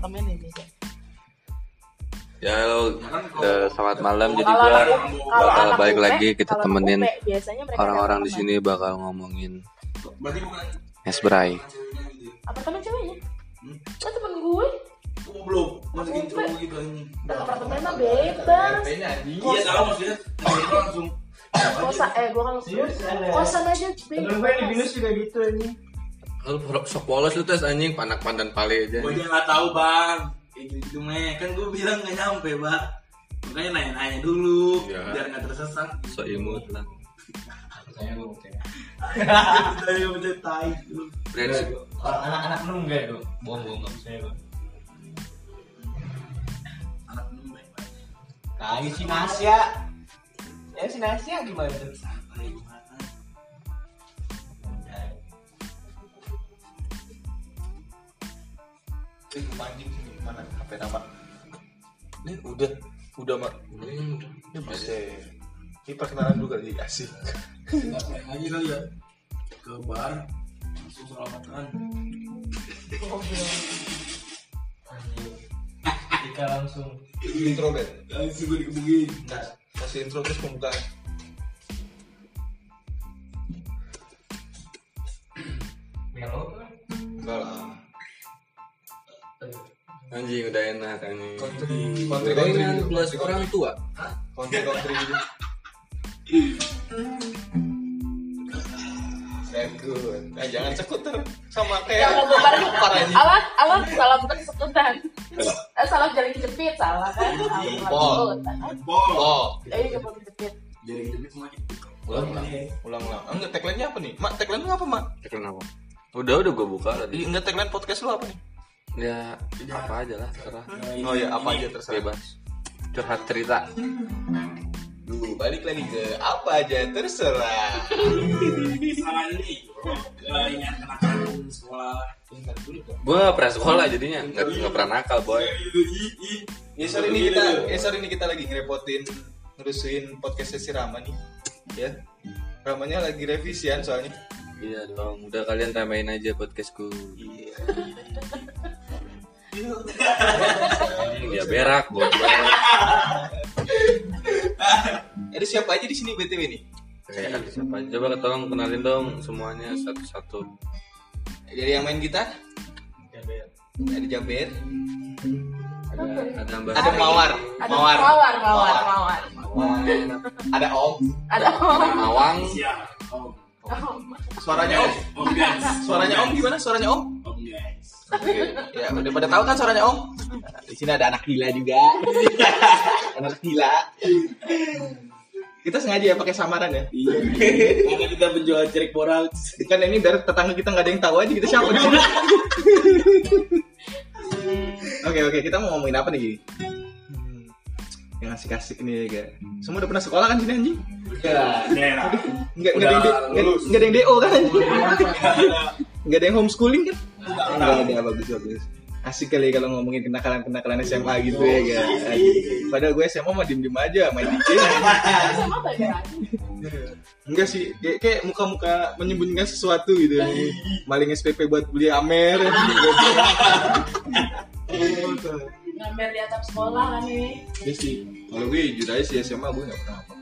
apartemen ini. Ya halo, eh, selamat malam. Jadi Kalau gua bakal anak balik UP, lagi kita kalau temenin UP, biasanya mereka orang-orang di sini bakal ngomongin Berarti bukan Esbray. Apartemen ceweknya. Kan temen gue, Oh, belum masih intro gitu ini. apartemen mah bebas. Iya tahu maksudnya. Langsung. Kosa, eh gue kan kosan aja Temen gue di binus juga gitu ini. Lu sok polos lu tes anjing panak pandan pale aja. Gue aja nggak tahu bang. Kayak gitu meh. Kan gue bilang nggak nyampe bang. Makanya nanya-nanya dulu Iya. biar nggak tersesat. So imut lah. Saya gue oke. Dari udah tai. Anak-anak lu enggak tuh. Bohong bohong nggak percaya gue. Anak minum baik baik. Lagi si Nasya. Ya si Nasya gimana tuh? Eh, mancing sini mana HP nama? Ini udah, udah mak. Ini masih. Ini perkenalan dulu kali asik. Aja kali ya. Ke bar. Langsung selamatan. Jika langsung. Intro Ben. Langsung gue dikebukin. Nah, kasih intro terus pembukaan. Melo? Enggak lah. Anjing udah enak anjing. Country, country, Udah country, plus orang tua. country, country gitu. Very good. Nah, jangan sekuter sama Ya kayak mau bubar parah ini. Awas, awas salam persekutan. Eh salam jalan kejepit salah kan? Jempol. Bol. Oh, Eh jempol kejepit. Jadi kejepit semuanya. ulang ulang. Ulang ulang. Ah, Enggak tagline-nya apa nih? Mak, tagline lu apa, Mak? Tagline apa? Udah udah gue buka tadi. Enggak tagline podcast lu apa nih? Ya apa aja lah terserah. Oh ya, apa aja terserah. Bebas. Curhat cerita. Duh, balik lagi ke apa aja terserah. Salah ini. Gak ingat kenakalan sekolah. Gue gak pernah sekolah jadinya nggak nggak pernah nakal boy. Ya sorry ini kita, ya sorry ini kita lagi ngerepotin ngerusuin podcastnya si Rama nih. Ya, Ramanya lagi revisian soalnya. Iya dong. Udah kalian tamain aja podcastku. Iya. Ya berak boy. Ada siapa aja di sini btw nih? Kayak ada siapa aja? Coba tolong kenalin dong semuanya satu-satu. Dari yang main gitar? Ada Jaber, Ada ada Mbak. ada Mawar, Ada Mawar, mawar, mawar, mawar. ada Om. Ada mawar. Mawang. Siap. Om. Suaranya Om, Om guys. suaranya Om gimana? Suaranya Om? Om guys. Oke, ya udah pada tahu kan suaranya Om? Nah, di sini ada anak gila juga. anak gila. Kita sengaja ya pakai samaran ya. Iya. Karena kita penjual cerik moral. Kan ini biar tetangga kita nggak ada yang tahu aja kita siapa di sini. Oke oke kita mau ngomongin apa nih? Hmm, yang asik-asik nih ya Semua udah pernah sekolah kan sini anjing? Ya. Nggak nggak ada yang D- nggak nggak ada yang DO kan anjing? Nggak ada yang homeschooling kan? Nggak ada bagus bagus. Asik kali kalau ngomongin kenakalan-kenakalan SMA gitu ya guys. Padahal gue SMA mah diem-diem aja main DJ. Sama baik Enggak sih, kayak, kayak muka-muka menyembunyikan sesuatu gitu. Maling SPP buat beli Amer. Ngambil di atap sekolah kan nih. Iya sih. Kalau gue jujur aja sih SMA gue gak pernah apa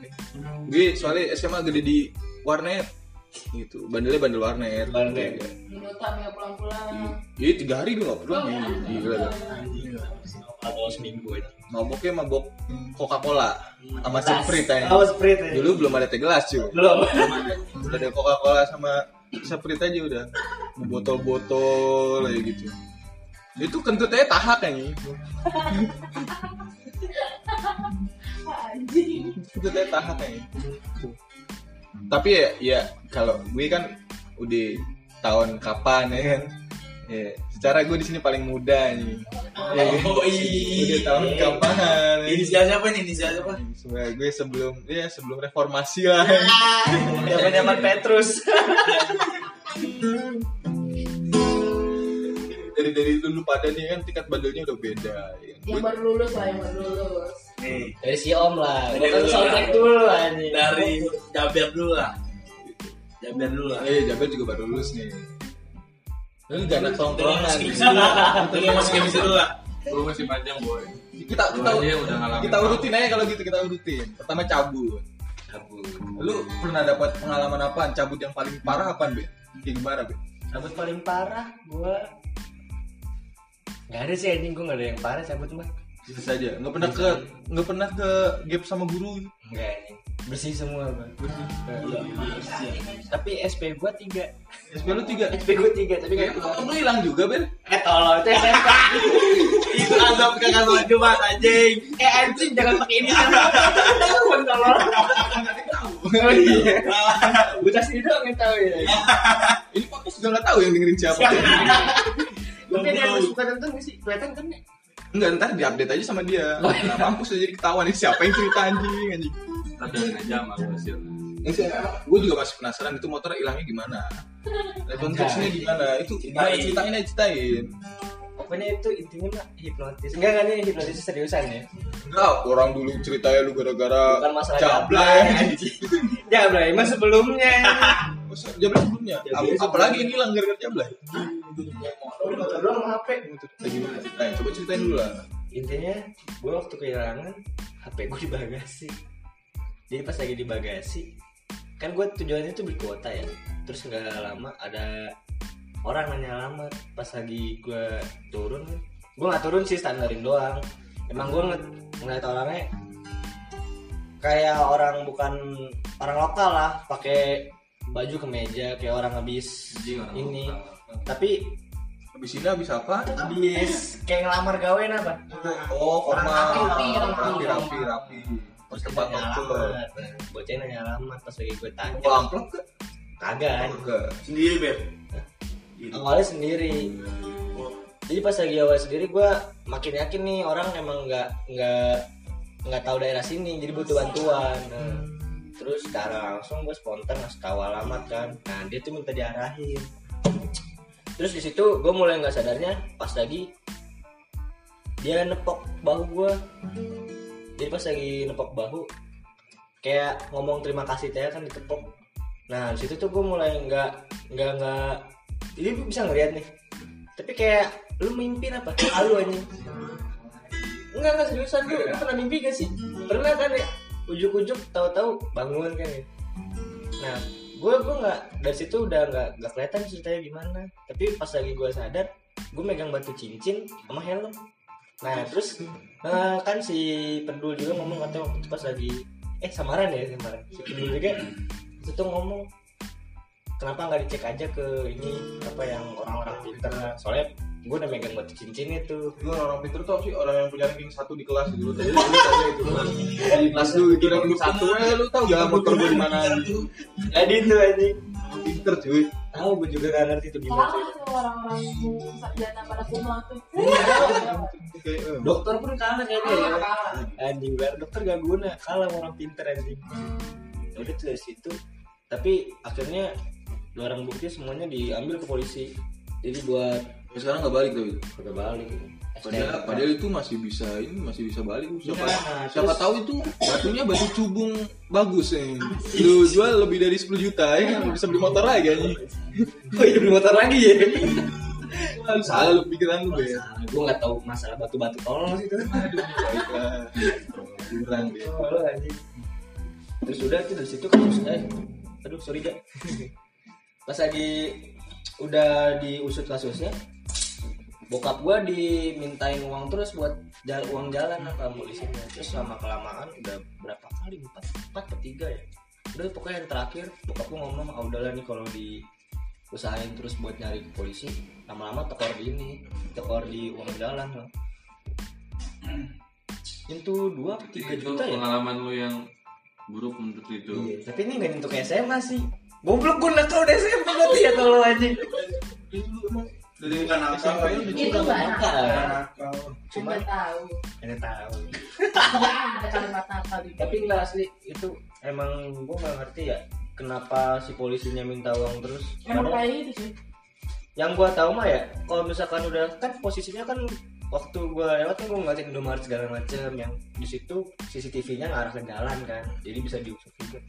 Gue soalnya SMA gede di warnet gitu. Bandelnya bandel warnet. Iya. Minutan nggak pulang-pulang. Iya tiga hari gue gak pernah. Gila. Awal seminggu aja. Maboknya mabok Coca-Cola sama Sprite aja. Awal sprint ya. Dulu belum ada teh gelas cuy. Belum. Udah ada Coca-Cola sama Sprite aja udah. Botol-botol kayak gitu. Itu kentutnya tahak kayaknya. Anjing. itu teh tahan ya. Tapi ya, ya kalau gue kan udah tahun kapan ya kan. Ya, secara gue di sini paling muda nih. Ya, Oh, iya. Udah tahun kapan. Inisial siapa nih? Inisial siapa? Sebenarnya gue sebelum ya sebelum reformasi lah. Zaman zaman Petrus. dari dari dulu pada nih kan tingkat bandelnya udah beda. Ya. kan. Yang baru lulus lah, yang baru lulus. Nih. Dari si Om lah. Dari Bukan dulu soundtrack lah. anjing. Dari Jaber dulu lah. Jaber dulu lah. Eh, Jabar juga baru lulus nih. Lu gak anak tongkrongan. Lah. Tunggu masuk skripsi dulu lah. Gue masih panjang boy. Kita kita Gua aja udah ngalamin. kita urutin aja kalau gitu kita urutin. Pertama cabut. cabut Lu pernah dapat pengalaman apaan? Cabut yang paling parah apaan, Be? Kayak gimana, Be? cabut paling parah gua nggak ada sih anjing gua nggak ada yang parah cabut mah Bisa saja. Nggak pernah ke nggak pernah ke gap sama guru. nggak anjing bersih semua bang. Tapi SP gua tiga. SP lu tiga. SP gua tiga tapi keluar. Lu hilang juga, Ben? eh tolong itu SMP itu azab kakak maju banget anjing. Eh anjing jangan pakai ini Tahuan tolong oh iya. Bocah sini doang yang tahu ya. Ini podcast juga nggak tahu yang dengerin siapa. tapi dia yang suka nonton nggak sih? Kelihatan kan ya Enggak, ntar diupdate aja sama dia. Nah, mampus aja jadi ketahuan nih siapa yang cerita anjing anjing. Ada aja sama hasilnya. gue juga masih penasaran itu motor hilangnya gimana. Nah, konteksnya gimana? Itu gimana ceritain aja ceritain. pokoknya itu intinya mah hipnotis enggak kan ini hipnotis seriusan ya Enggak, orang dulu ceritanya lu gara-gara bukan masalah jablay. anjing jablay emang sebelumnya Jablay sebelumnya. Apalagi ini hilang gara-gara jablay. sama HP Nah, gimana? Coba ceritain dulu lah. intinya gue waktu kehilangan HP gue di bagasi jadi pas lagi di bagasi kan gue tujuannya tuh beli kuota ya terus nggak lama ada orang nanya alamat pas lagi gue turun gue nggak turun sih standarin doang emang gue ng ngeliat orangnya kayak orang bukan orang lokal lah pakai baju kemeja kayak orang habis Anjing orang ini lokal. tapi Habis ini habis apa? habis kayak ngelamar gawe apa Oh, formal. Rapi, rapi. rapi, rapi, rapi. Pas tempat alamat bocahnya nanya alamat pas lagi gue tanya Bawa amplop ke? kagak Enggak. Sendiri, Beb. awalnya sendiri jadi pas lagi awal sendiri gue makin yakin nih orang emang nggak nggak nggak tahu daerah sini jadi butuh bantuan Nah, terus secara langsung gue spontan ngasih tahu alamat kan. Nah dia tuh minta diarahin. Terus di situ gue mulai nggak sadarnya pas lagi dia nepok bahu gue jadi pas lagi nepok bahu kayak ngomong terima kasih teh kan ditepok. Nah di situ tuh gue mulai nggak nggak nggak jadi bisa ngeliat nih. Tapi kayak lu mimpi apa? Halu aja enggak enggak seriusan lu pernah mimpi gak sih? Pernah kan ya ujuk-ujuk tahu-tahu bangun kan ya. Nah gue gue nggak dari situ udah nggak nggak kelihatan ceritanya gimana. Tapi pas lagi gue sadar gue megang batu cincin sama helm. Nah terus eh, kan si pendul juga ngomong atau waktu pas lagi eh samaran ya samaran. Si pendul juga itu tuh ngomong kenapa nggak dicek aja ke ini apa yang orang-orang pinter soalnya gue udah megang batu cincin itu. Lu orang pinter tuh sih orang yang punya ranking satu di kelas gitu. Tadi lu itu. Di kelas lu itu ranking satu eh lu tahu jalan motor gua di mana? Jadi itu anjing Orang Pinter cuy. tahu gue juga gak ngerti itu gimana tuh orang-orang sarjana pada kumlah tuh. Eh, dokter pun kalah kayaknya ya. Kalah. anjing banget dokter gak guna. Kalah orang pinter anjing. Ya udah tuh dari situ. Tapi akhirnya barang bukti semuanya diambil ke polisi. Jadi buat Tapi sekarang nggak balik tapi. kagak balik. Padahal, padahal itu masih bisa ini masih bisa balik. Siapa Iya, nah, siapa terus- tahu itu batunya batu cubung bagus ya lu jual lebih dari 10 juta ya. Lu bisa beli motor lagi kan oh iya beli motor lagi ya? Salah lu pikiran lu ya gue nggak tahu masalah batu-batu tolong sih itu. Baiklah. Kurang deh terus udah tuh dari situ kasus eh aduh sorry gak pas lagi udah diusut kasusnya bokap gua dimintain uang terus buat jal uang jalan apa polisinya. Terus lama kelamaan udah berapa kali? Empat empat atau tiga ya. Udah pokoknya yang terakhir bokap gua ngomong ah udahlah nih kalau di usahain terus buat nyari ke polisi. Lama-lama tekor di ini tekor di uang jalan lah. Itu dua atau tiga itu juta ya? pengalaman lu yang buruk menurut itu. Iya, tapi ini nggak ke SMA sih. Goblok gue nakal udah SMA berarti ya kalau anjing. Dari bukan nakal, Beb. Itu nggak nakal. nakal. Cuma Cuma tahu. ada tahu. Ya ada kalimat nakal di Tapi nggak asli itu emang gue nggak ngerti ya kenapa si polisinya minta uang terus. Emang kayak gitu sih. yang gue tahu mah ya kalau misalkan udah kan posisinya kan waktu gue lewat kan gue ngeliatin Indomaret segala macam yang di situ CCTV-nya ngarah ke jalan kan jadi bisa diusut juga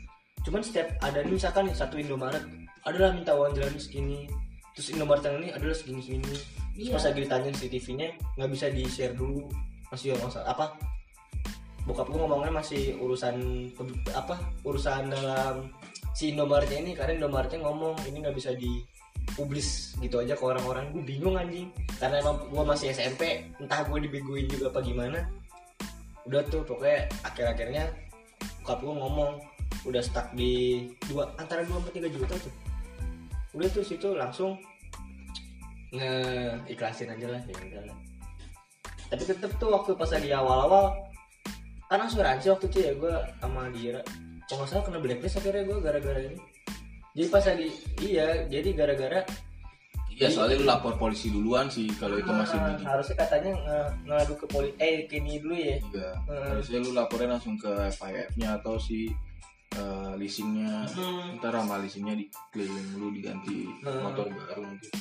cuman setiap ada nih misalkan satu Indomaret adalah minta uang jalan segini terus Indomaret yang ini adalah segini segini Terus Iya. pas lagi ditanya CCTV-nya nggak bisa di share dulu. Masih masalah apa? Bokap gue ngomongnya masih urusan apa? Urusan dalam si Indomaretnya ini karena Indomaretnya ngomong ini nggak bisa dipublis gitu aja ke orang-orang. Gue bingung anjing. Karena emang gue masih SMP entah gue dibegoin juga apa gimana. Udah tuh pokoknya akhir-akhirnya bokap gue ngomong udah stuck di dua antara dua sampai tiga juta tuh. Udah tuh situ langsung nge ikhlasin aja lah ya udah lah tapi tetep tuh waktu pas lagi awal-awal kan asuransi waktu itu ya gue sama Dira kalau nggak salah kena blacklist akhirnya gue gara-gara ini jadi pas lagi iya jadi gara-gara Iya soalnya lu lapor polisi duluan sih kalau itu masih ah, di harusnya katanya ngadu ke poli eh ke ini dulu ya Iya. Hmm. Harusnya lu laporin langsung ke FIF-nya atau si eh, leasingnya. Hmm. Ntar sama leasingnya dikeliling dulu diganti Hmm. motor baru mungkin.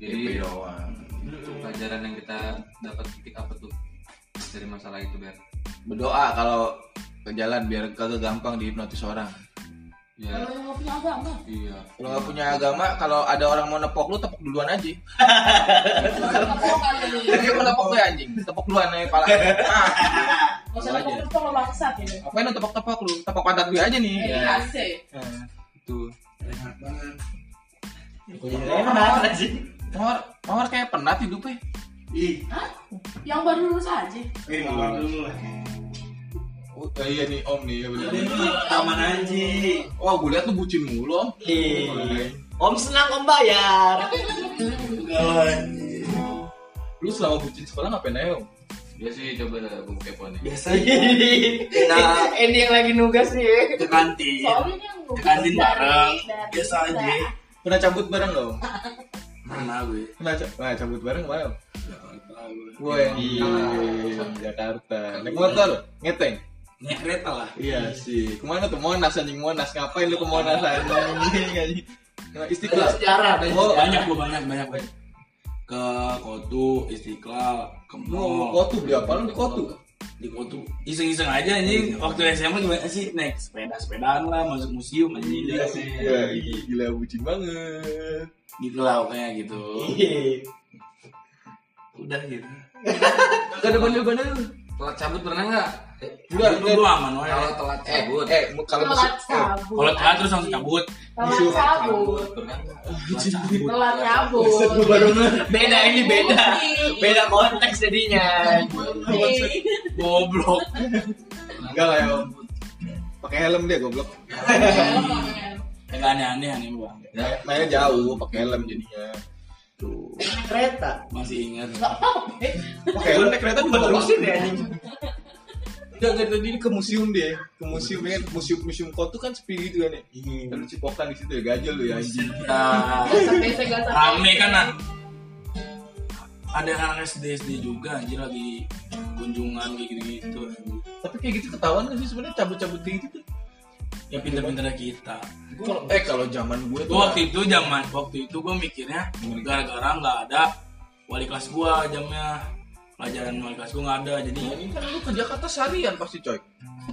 Jadi DP doang. itu pelajaran yang kita dapat titik apa tuh dari masalah itu Ber? Berdoa kalau ke jalan biar kagak gampang dihipnotis orang. Ya, Kalau yang nggak punya agama, iya. Kalau nggak punya agama, kalau ada orang mau nepok lu, tepok duluan aja. Kan dia mau nepok gue anjing, tepok duluan nih pala. Ah, Nggak usah Aja. tepuk-tepuk lo bangsat ini. Ngapain lu tepok-tepok lu? Tepok pantat gue aja nih. Kasih. Nah, itu. Enak banget. enak sih Mawar, mawar kayak penat hidupnya. Ih, Yang baru lulus aja. ini mawar dulu lah. Oh, iya nih om nih, ya bener. Ini taman anjing. Wah, gue liat lu bucin mulu om. Ih, om senang om bayar. Lu selama bucin sekolah ngapain aja om? Dia sih coba gue kepo nih. Biasa Nah. ini yang lagi nugas nih ya. ke kantin. Yang Ke kantin bareng. Biasa aja. Pernah cabut bareng gak Mana gue? Pernah, ca- nah, cabut bareng ke mana om? Jakarta gue. Yang di Jakarta. Naik motor, ngeteng. Naik kereta lah. Iya sih. Ke mana tuh Monas anjing Monas? Ngapain lu ke Monas anjing? Nah, Istiqlal. sejarah Oh, banyak gue banyak banyak banyak. Ke Kotu, Istiqlal, ke mall. kotu beli apa lu di kotu? Di Kotu. Iseng-iseng aja anjing. Waktu SMA gimana sih? Naik sepeda-sepedaan lah, masuk museum anjing. Iya sih. Ya, gila bucin banget. Gitu lah pokoknya gitu. Udah gitu. Gak ada bandel-bandel. Telat cabut pernah nggak? Enggak, Itu gue aman woy. Kalau telat Eh, cabut. eh, kalau Telat eh, cabut. Kalau telat terus langsung cabut. Telat cabut. Telat cabut. beda ini beda beda konteks jadinya. Goblok. enggak lah ya. Pakai helm dia goblok. Yang aneh-aneh aneh bang. Nah, Mainnya jauh, pakai helm jadinya. Tuh. kereta Masih ingat. Pakai helm kereta juga terusin ya Enggak, enggak tadi ke museum deh. Ke museum ya, museum museum kotu kan sepi gitu kan ya. Lalu cipokan di situ ya gajah lu ya anjing. Nah, rame kan ah. Ada anak SD SD juga anjir lagi kunjungan kayak gitu gitu. Tapi kayak gitu ketahuan gak sih sebenarnya cabut-cabut kayak gitu tuh? Ya pinter-pinter kita. Kalau eh kalau zaman gue tuh waktu itu zaman waktu itu gue mikirnya gara-gara nggak ada wali kelas gua jamnya pelajaran wali kelas gua nggak ada jadi ini kan lu ke Jakarta seharian pasti coy.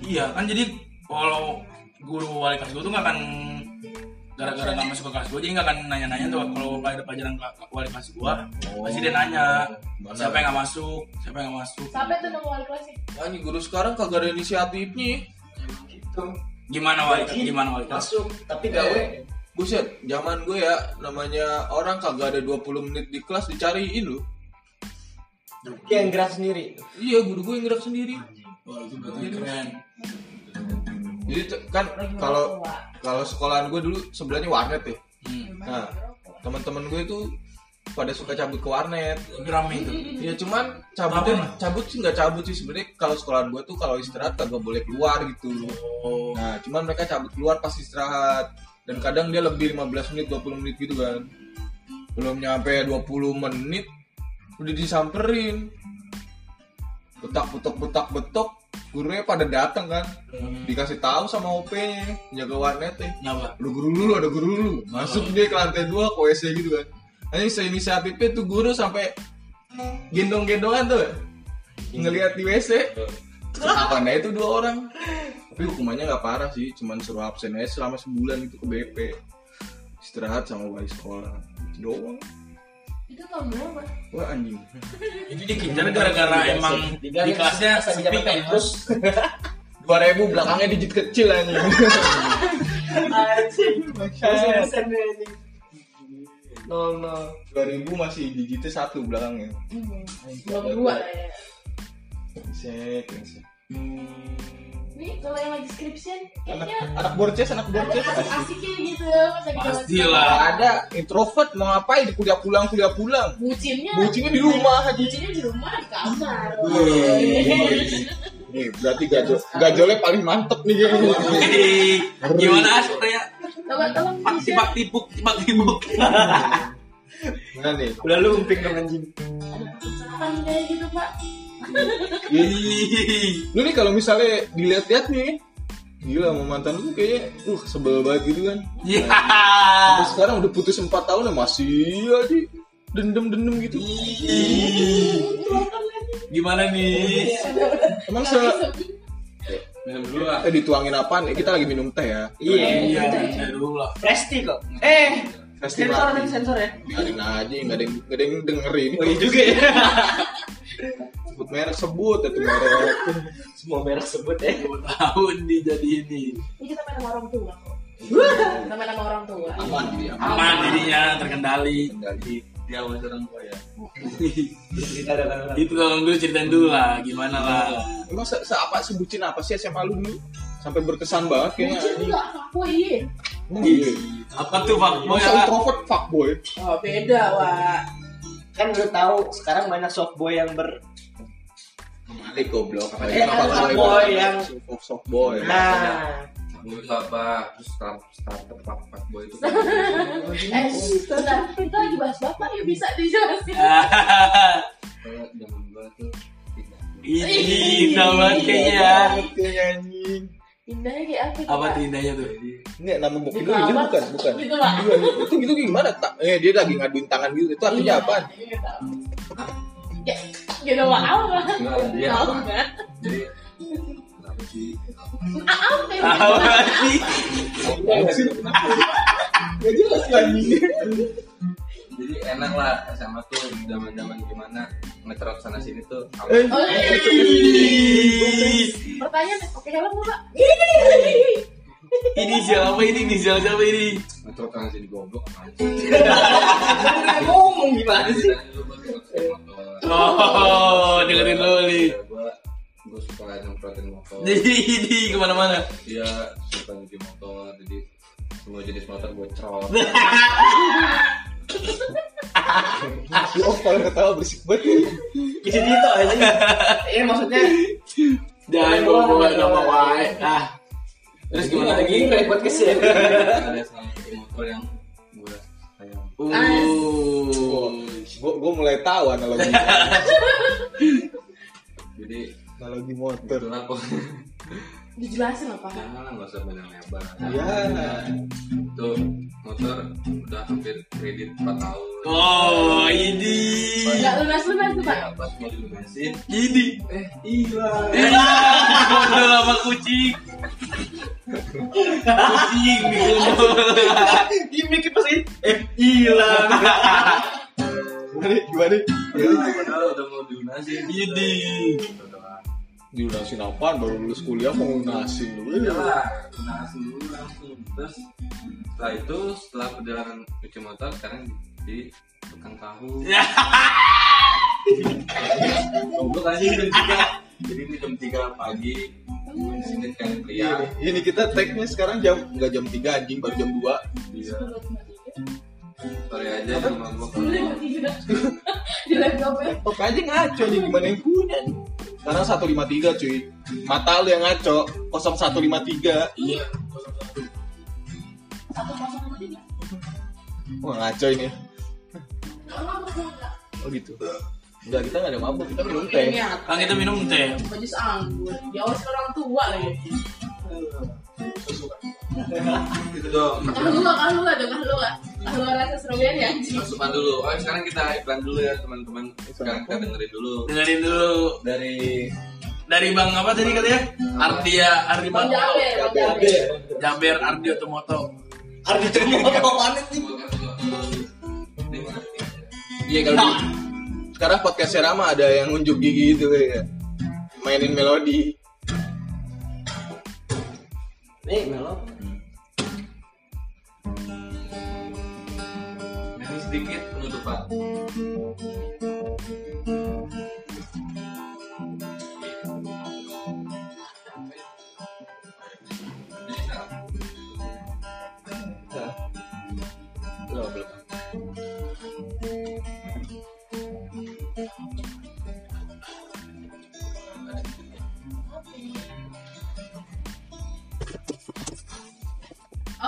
iya kan jadi kalau guru wali kelas gua tuh nggak akan gara-gara nggak masuk ke kelas gua jadi nggak akan nanya-nanya tuh kalau ada pelajaran wali kelas gua pasti dia nanya Mana? siapa yang nggak masuk siapa yang nggak masuk Sampai tuh nemu wali kelasnya. Anjing guru sekarang kagak ada inisiatifnya. gimana wali gimana wali kelas masuk tapi gawe Buset, zaman gue ya namanya orang kagak ada 20 menit di kelas dicariin lu. Yang gerak sendiri Iya, guru gue yang gerak sendiri. wah itu berarti keren Jadi kan kalau kalau sekolahan gue dulu sebelahnya warnet ya. hmm. Nah, teman-teman gue itu pada suka cabut ke warnet. rame itu Ya cuman cabutnya cabut sih nggak cabut sih sebenarnya kalau sekolahan gue tuh kalau istirahat kagak boleh keluar gitu. oh Nah, cuman mereka cabut keluar pas istirahat dan kadang dia lebih 15 menit 20 menit gitu kan. Belum nyampe 20 menit udah disamperin. Betak betok betak betok gurunya pada datang kan. Dikasih tahu sama OP-nya jaga warnetnya. nyapa Ada guru dulu, ada guru dulu. Masuk dia ke lantai 2 ke WC gitu kan. Nanti seinisiatifnya tuh guru sampai gendong-gendongan tuh. Ngelihat di WC. Apa nah itu dua orang. Tapi hukumannya nggak parah sih, cuman suruh absen aja selama sebulan itu ke BP. Istirahat sama wali sekolah. Itu doang. Itu tahun berapa? Wah anjing. Itu dikejar gara-gara emang di kelasnya sepi kan terus 2000 belakangnya digit kecil anjing. anjing nih, anjing nol nol 2000 masih digitnya satu belakangnya. Belum dua lah ya. Set, set. Nih kalau yang lagi skripsian Anak kayaknya anak borces, anak ada borces. asik-asiknya gitu pas lagi jalan Pastilah. Ada introvert mau ngapain di kuliah pulang kuliah pulang. Bucinnya Bucinnya di rumah aja. Bucinnya di rumah di kamar. Nih berarti gajol gajolnya paling mantep nih kayaknya. Gimana Asprea? Coba tolong Pak bisa. tipak tipuk, tipak tipuk. Nah nih, udah lumping dong anjing Ada kayak gitu pak. Lu nih kalau misalnya dilihat-lihat nih, gila sama mantan lu kayaknya, uh sebel banget gitu kan. Ya. Sampai sekarang udah putus 4 tahun ya masih aja dendam-dendam gitu. Gimana nih? Emang se Minum dulu lah. eh, dituangin apaan? Eh, kita lagi minum teh ya. iya Iya, iya dulu lah. Presti kok eh Pasti sensor mati. tadi sensor ya Biarin aja, nggak ada yang nggak ada yang dengerin. oh iya juga ya Sebut merek sebut itu merek. semua merek sebut ya tahun nih jadi ini. Ini kita main sama orang tua kok. Kita main sama orang tua. Aman dia. Aman dirinya terkendali. Kendali. Dia orang tua ya. kita ada Itu tolong dulu ceritain dulu lah, gimana lah. Emang se, se apa sebutin apa sih SMA lu dulu? Sampai berkesan banget kayaknya. Bucin enggak aku iya. Iya. Apa tuh fuckboy Masa ya? introvert fuckboy? Oh beda wah. Kan lu tahu sekarang banyak soft boy yang ber Malik goblok. Apa Eh, kan fuckboy yang- soft soft boy. nah itu apa? Terus start starter pak pak boy itu. Eh. Kita lagi bahas bapak ya bisa dijelasin. Zaman dulu tuh tidak. Ini indah banget kayaknya ya. Kayaknya anjing. Indahnya kayak apa? tuh, Apa Pak? tuh indahnya tuh? Ini nama lu ini kamar. bukan, bukan. Gitu pak. Iya, itu gitu gimana? Tak, eh dia lagi ngaduin tangan gitu. Itu artinya apaan? Iya, tahu. Ya, gitu pak apa? Enggak, dia Tahu apa? nggak? Jadi kenapa sih? Apa yang Apa sih? Gak jelas lagi. Jadi enak lah sama tuh zaman zaman gimana ngetrot sana sini tuh. Eh, Oh, iya. Pertanyaan, oke kalau mau pak? Ini siapa ini? Ini siapa siapa ini? Ngetrot sana sini goblok. ngomong gimana sih Oh, dengerin dulu nih. Gue gue suka ngetrotin motor. Jadi ini ke mana-mana. Dia suka nyuci motor. Jadi semua jenis motor gue cerot. si Om kalau ketawa berisik banget. isi itu aja iya maksudnya Jangan bawa nama wae. Ah. Terus gimana lagi? repot ke sini Ada salah satu motor yang gue sayang. Uh. Gue gue mulai tahu analogi Jadi analogi motor. itulah. Dijelasin apa? Jangan nggak usah banyak lebar. Iya. Itu motor udah hampir kredit 4 tahun. Oh, ini. Enggak lunas-lunas tuh pak. Ya, pas mau dilunasin, Ini. eh hilang. Eh, ngobrol sama kucing. Kucing di gimmick apa sih eh hilang Gimana? Gimana? Padahal udah mau dilunasin. Ini. Udah Dilunasin apaan? Baru lulus kuliah mau lunasin dulu. Iya lah, lunasin dulu langsung. Terus setelah itu setelah perjalanan cuci motor sekarang di tukang tahu. Ya. Goblok aja jam tiga. Jadi ini jam 3 pagi. Sini kan Iya, lihat. ini kita tag-nya sekarang jam nggak jam 3 anjing baru jam 2. Iya. Sorry aja sama gua. Di laptop ya. Aja ngaco nih gimana yang punya nih. Sekarang 153 cuy. Mata lu yang ngaco 0153. Iya. Satu kosong sama tiga. Wah ngaco ini. Oh gitu. Enggak, kita nggak ada mabuk, kita minum teh. Ini Kan kita minum teh. baju anggur. Diawasi orang tua lagi. Gitu dong. Kahluga, kahluga dong, kahluga. Kahluga rasa strawberry anjing. Masukan dulu. Oh, sekarang kita iklan dulu ya, teman-teman. Sekarang kita dengerin dulu Dengerin dulu dari dari Bang apa tadi katanya? Ardia Ardi Bang Moto. Jaber, Jaber. Jaber Ardi Otomoto. Ardi Termoto mana sih Iya kalau sekarang podcast Rama ada yang unjuk gigi gitu ya. Mainin melodi. nih melo sedikit penutupan.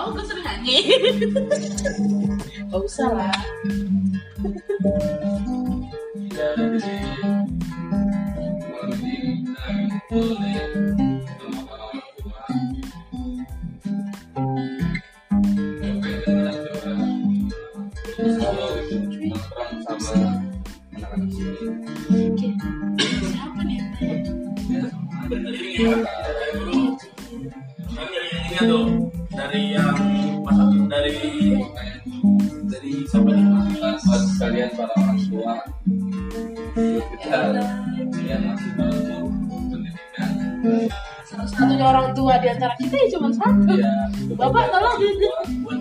Oh, gue sering nyanyi. Gak usah lah. Siapa nih? Ini tuh pendidikan Satu-satunya orang tua di antara kita ya cuma satu. ya Bapak tolong. Buat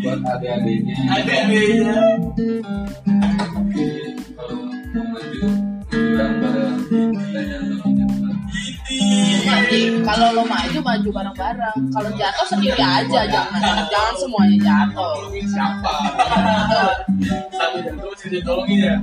buat adik-adiknya ada-adanya. Kalau lo maju maju bareng-bareng. Kalau jatuh sendiri aja jangan jangan semuanya jatuh. Siapa? Satu dan terus ditolongin. Ya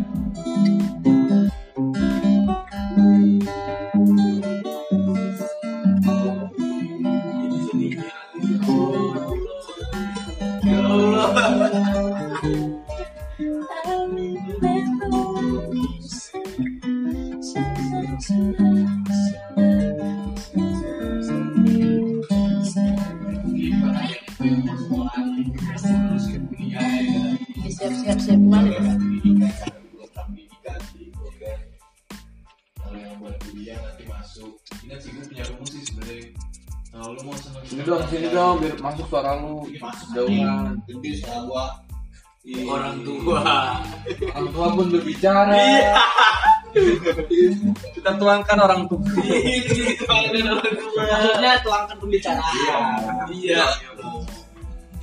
Orang tua. orang tua pun berbicara kita tuangkan orang tua maksudnya tuangkan pembicaraan Iya.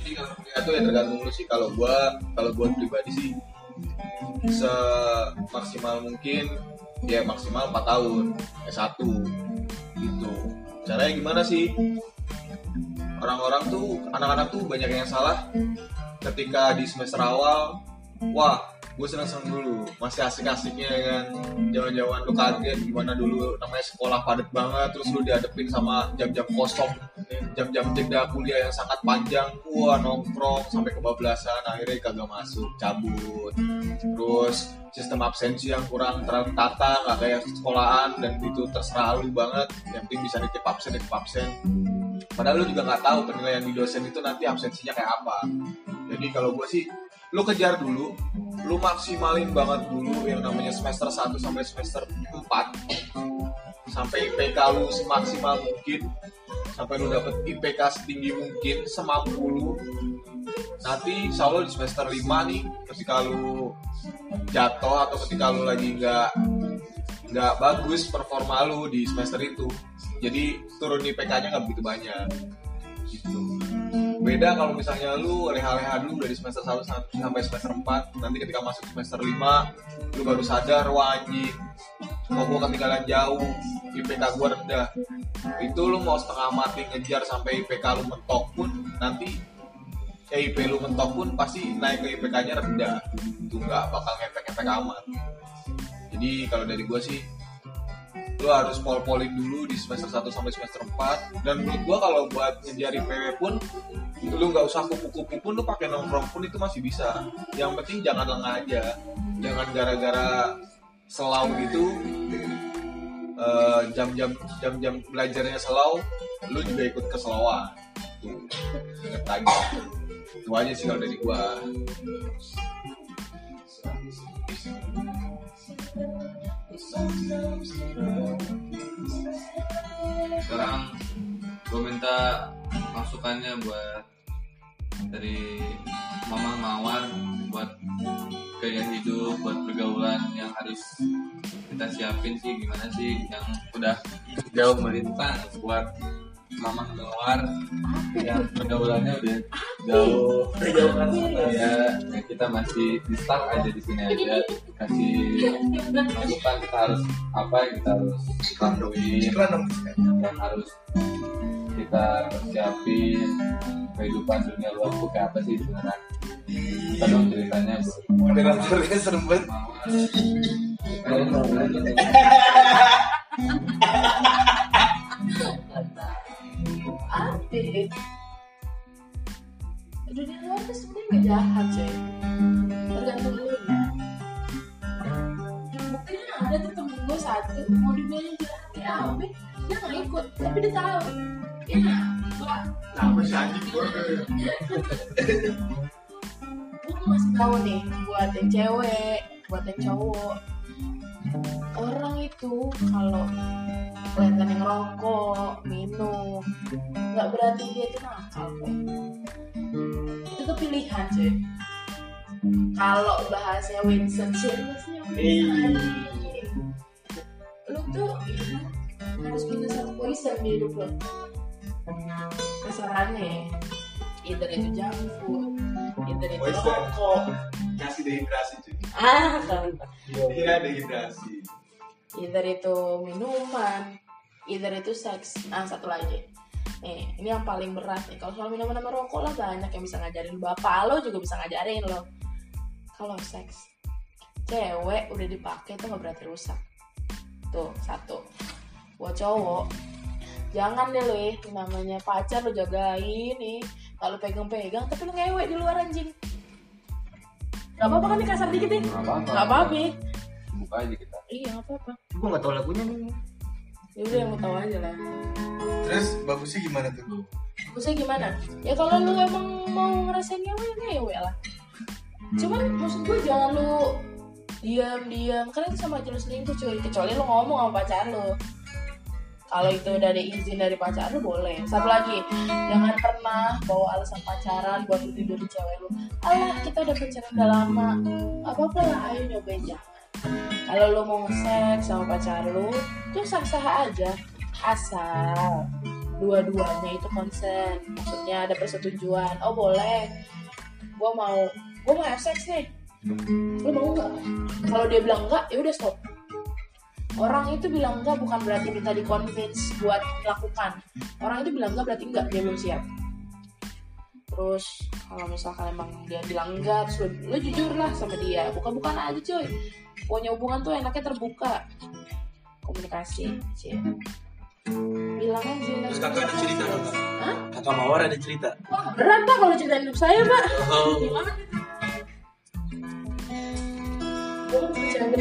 Jadi kalau kuliah tuh ya tergantung lu sih. Kalau gua, kalau gua pribadi sih semaksimal mungkin ya maksimal 4 tahun S1 gitu. Caranya gimana sih? Orang-orang tuh anak-anak tuh banyak yang salah ketika di semester awal wah gue seneng-seneng dulu. Masih asik-asiknya ya kan? Jaman-jaman lu kaget gimana dulu namanya sekolah padat banget terus lu dihadepin sama jam-jam kosong jam-jam jeda kuliah yang sangat panjang. Wah nongkrong sampai kebablasan akhirnya kagak masuk cabut. Terus sistem absensi yang kurang tertata nggak kayak sekolahan dan itu terserah lu banget. Yang penting bisa nitip absen nitip absen. Padahal lu juga nggak tahu penilaian di dosen itu nanti absensinya kayak apa jadi kalau gue sih lu kejar dulu lu maksimalin banget dulu yang namanya semester 1 sampai semester 4 sampai IPK lu semaksimal mungkin. Sampai lu dapet IPK setinggi mungkin semampu lu. Nanti insya di semester 5 nih ketika lu jatuh atau ketika lu lagi nggak nggak bagus performa lu di semester itu. Jadi turun IPK-nya nggak begitu banyak. Gitu beda kalau misalnya lu leha-leha dulu dari semester 1 sampai semester 4 nanti ketika masuk semester 5 lu baru sadar wah anjing kok gua ketinggalan jauh IPK gua rendah. Itu lu mau setengah mati ngejar sampai IPK lu mentok pun nanti eh, IP lu mentok pun pasti naik ke IPK nya rendah. Itu nggak bakal ngefek-ngefek amat. Jadi kalau dari gua sih lu harus pol-polin dulu di semester 1 sampai semester 4 dan menurut gua kalau buat ngejar IPW pun lu nggak usah kupu-kupu pun lu pakai nongkrong pun itu masih bisa. Yang penting jangan lengah aja. Jangan gara-gara selau gitu. Eh, jam-jam jam-jam belajarnya selau lu juga ikut keselauan. Tuh itu aja sih kalau dari gua. Sekarang gue minta masukannya buat dari mama mawar buat gaya hidup buat pergaulan yang harus kita siapin sih. Gimana sih yang udah jauh melintang buat mama mawar yang pergaulannya udah jauh. ya, ya kita masih di stuck aja di sini aja. Kasih masukan kita harus apa yang kita harus lakuin. Yang harus kita persiapin kehidupan dunia luar. Tuh kayak apa sih sebenarnya? Kita dong ceritanya Moderatornya serem banget. Ade. Dunia luar tuh sebenarnya nggak jahat sih. Tergantung lu. Buktinya ada tuh temen gue satu mau dibilangin jahat ya Abe, dia nggak ikut, tapi dia tahu. Ya, gua Apa sih anjing gue? gue mau ngasih tahu nih buat yang cewek, buat yang cowok. Orang itu kalau kelihatan yang rokok, minum, nggak berarti dia itu nakal kok. Itu tuh pilihan cuy. Kalau bahasanya Winston Churchillnya pilihan. Lu tuh harus punya satu poison di hidup lo. Kasarannya, either itu junk food, either itu rokok. Kasih dehidrasi cuy. Ah, kan. Iya dehidrasi. either itu minuman, either itu seks. Nah, satu lagi. Nih, ini yang paling berat nih. Kalau soal minuman sama rokok lah banyak yang bisa ngajarin bapak lo juga bisa ngajarin lo. Kalau seks, cewek udah dipakai tuh nggak berarti rusak. Tuh satu. Buat cowok, jangan deh lo ya, namanya pacar lo jagain nih. Kalau pegang-pegang, tapi lo ngewek di luar anjing. Gak apa-apa kan nih kasar dikit nih? Nggak apa-apa. Gak apa-apa. buka aja kita Iya, gak apa-apa. Gue gak tau lagunya nih. Ya udah yang mau tahu aja lah. Terus bagusnya gimana tuh? Maksudnya gimana? Ya kalau lu emang mau ngerasain ngewe, ya ngewe lah. Cuman maksud gue jangan lu diam-diam. Karena itu sama aja lu selingkuh cuy. Kecuali lu ngomong sama pacar lu. Kalau itu ada izin dari pacar lu boleh. Satu lagi, jangan pernah bawa alasan pacaran buat lu tidurin cewek lu. Alah, kita udah pacaran udah lama. Apa-apa lah, ayo nyobain jangan. Kalau lu mau nge-seks sama pacar lu, tuh sah-sah aja. Asal dua-duanya itu konsen maksudnya ada persetujuan oh boleh gue mau gue mau have sex nih lu mau nggak kalau dia bilang enggak ya udah stop orang itu bilang enggak bukan berarti minta diconvince buat melakukan orang itu bilang enggak berarti enggak dia belum siap terus kalau misalkan emang dia bilang enggak terus lu, lu jujur lah sama dia bukan-bukan aja cuy punya hubungan tuh enaknya terbuka komunikasi sih bilang aja Terus kakak ada cerita dong? Hah? Kakak Mawar ada cerita? Wah, berat pak kalau ceritain hidup saya pak. Oh. Gimana? Kan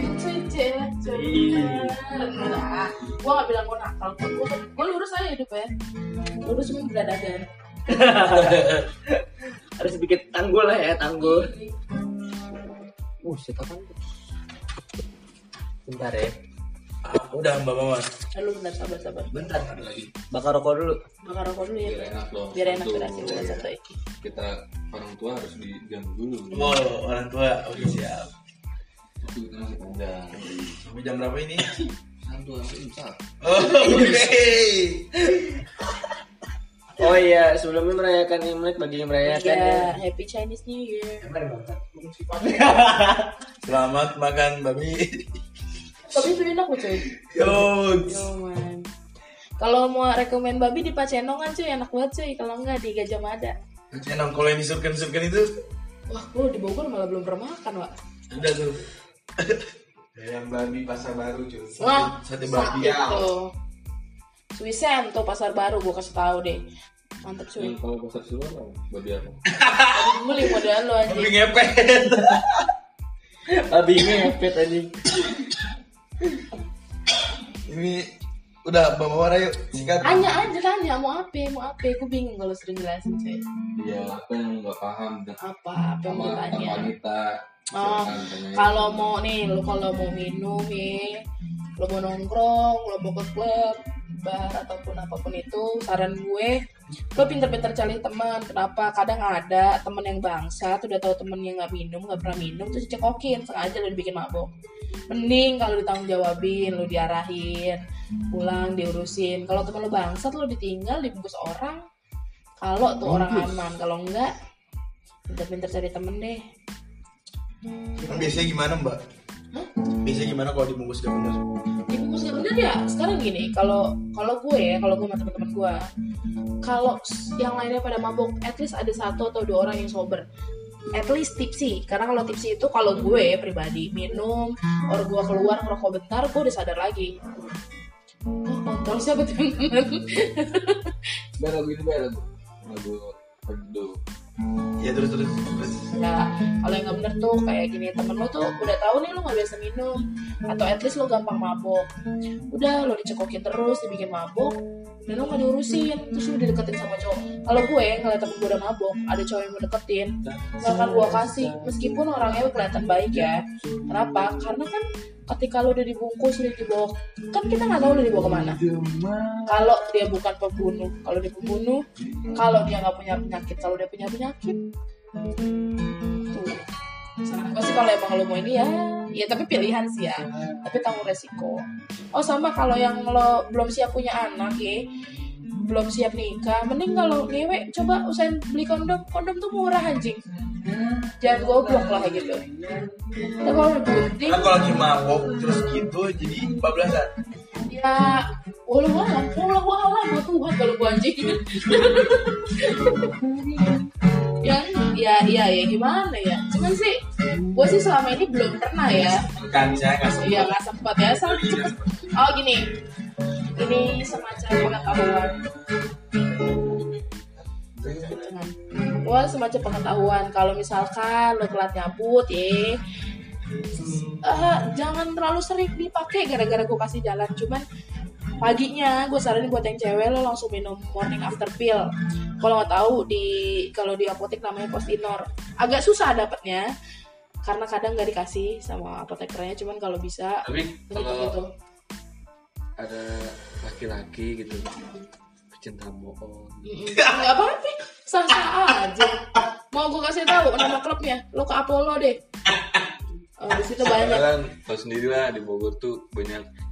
cewek cuy. Nah, gue gak bilang gue nakal, gue gue lurus aja hidup ya. Lurus cuma beradagan. Harus sedikit tanggul lah ya, tanggul. Uh, apaan tuh? Bentar ya. Ah, udah Mbak Mawar. Lalu bentar sabar sabar. Bentar. Ada lagi. Bakar rokok dulu. Bakar rokok dulu ya. biar enak loh Biar enak Satu, berasin dulu satu ya. kita orang tua harus diganggu dulu Oh, orang tua. Oke, siap. Itu kita masih panjang Sampai jam berapa ini? satu sampai imsak Oh, oke. Oh iya, sebelumnya merayakan Imlek bagi yang merayakan ya. Iya, Happy Chinese New Year. Selamat makan babi. Tapi itu enak loh cuy. Yo. Yo man. Kalau mau rekomen babi di Pacenongan cuy enak banget cuy. Kalau enggak di Gajah Mada. Enak kalau yang disurken-surken itu Wah, gue di Bogor malah belum pernah makan, Wak. ada tuh. Yang babi pasar baru cuy. Wah, sate babi. tuh. Suisen tuh pasar baru gue kasih tahu deh. Mantep cuy. Kalau pasar siluar babi apa Tadi beli model lo aja. Babi ngepet. Babi ngepet anjing. Ini udah Mbak Mawar ayo sikat. Tanya aja tanya mau apa, mau apa? Gue bingung kalau sering jelasin cuy. iya apa yang nggak paham Apa? Apa yang mau tanya? wanita Oh, kalau mau nih, lu kalau mau minum nih, lu mau nongkrong, lu mau ke klub, bar ataupun apa pun itu saran gue lo pinter-pinter cari teman. Kenapa? Kadang ada temen yang bangsa tuh udah tahu temennya nggak minum nggak pernah minum terus dicekokin sengaja lo dibikin mabok. Mending kalau ditanggung jawabin lo diarahin pulang diurusin. Kalau temen lo bangsat lo ditinggal dibungkus orang. Kalau tuh orang aman kalau enggak pinter-pinter cari temen deh. Emang biasanya gimana mbak? Biasanya gimana kalau dibungkus gak bener? Bener ya sekarang gini kalau kalau gue ya kalau gue sama teman-teman gue kalau yang lainnya pada mabok at least ada satu atau dua orang yang sober. At least tipsy karena kalau tipsy itu kalau gue pribadi minum or gue keluar ngerokok bentar gue udah sadar lagi. Oh siapa ini biar lagu. Lagu Pedo. Ya terus terus terus. ya kalau yang nggak bener tuh kayak gini temen lo tuh udah tahu nih lo nggak biasa minum. Atau at least lo gampang mabok. Udah lo dicekokin terus dibikin mabok dan lo nggak diurusin. Terus lo dideketin sama cowok. Kalau gue ngeliat temen gue udah mabok ada cowok yang mau deketin nggak akan gue kasih. Meskipun orangnya kelihatan baik ya. Kenapa? Karena kan ketika lo udah dibungkus udah dibawa kan kita nggak tahu udah dibawa ke mana. Kalau dia bukan pembunuh kalau dia pembunuh kalau dia nggak punya penyakit kalau dia punya penyakit tuh saran gue sih kalau emang lo mau ini ya. Ya tapi pilihan sih ya. Tapi tanggung resiko. Oh sama kalau yang lo belum siap punya anak ya. Belum siap nikah mending kalau ngewe coba usahain beli kondom. Kondom tuh murah anjing. Jangan goblok lah gitu. Tapi kalau kalau lagi mabok terus gitu jadi bablasan. ya walau alam walau alam ya Tuhan kalau gua anjing ya ya ya ya gimana ya cuman sih gua sih selama ini belum pernah ya Kan saya nggak sempat. Iya nggak sempat ya cepet. Oh gini, ini semacam pengetahuan. Wah semacam pengetahuan kalau misalkan lo telat nyabut ya, eh, jangan terlalu sering dipakai gara-gara gue kasih jalan. Cuman paginya gue saranin buat yang cewek lo langsung minum morning after pill. Kalau nggak tahu di kalau di apotek namanya postinor. Agak susah dapetnya karena kadang nggak dikasih sama apotekernya cuman kalau bisa Tapi kalau gitu. ada laki-laki gitu pecinta bohong. Nggak apa-apa sah sah aja. Mau gue kasih tahu nama klubnya lo ke Apollo deh. Oh, di situ banyak. Kan tau sendiri lah di Bogor tuh banyak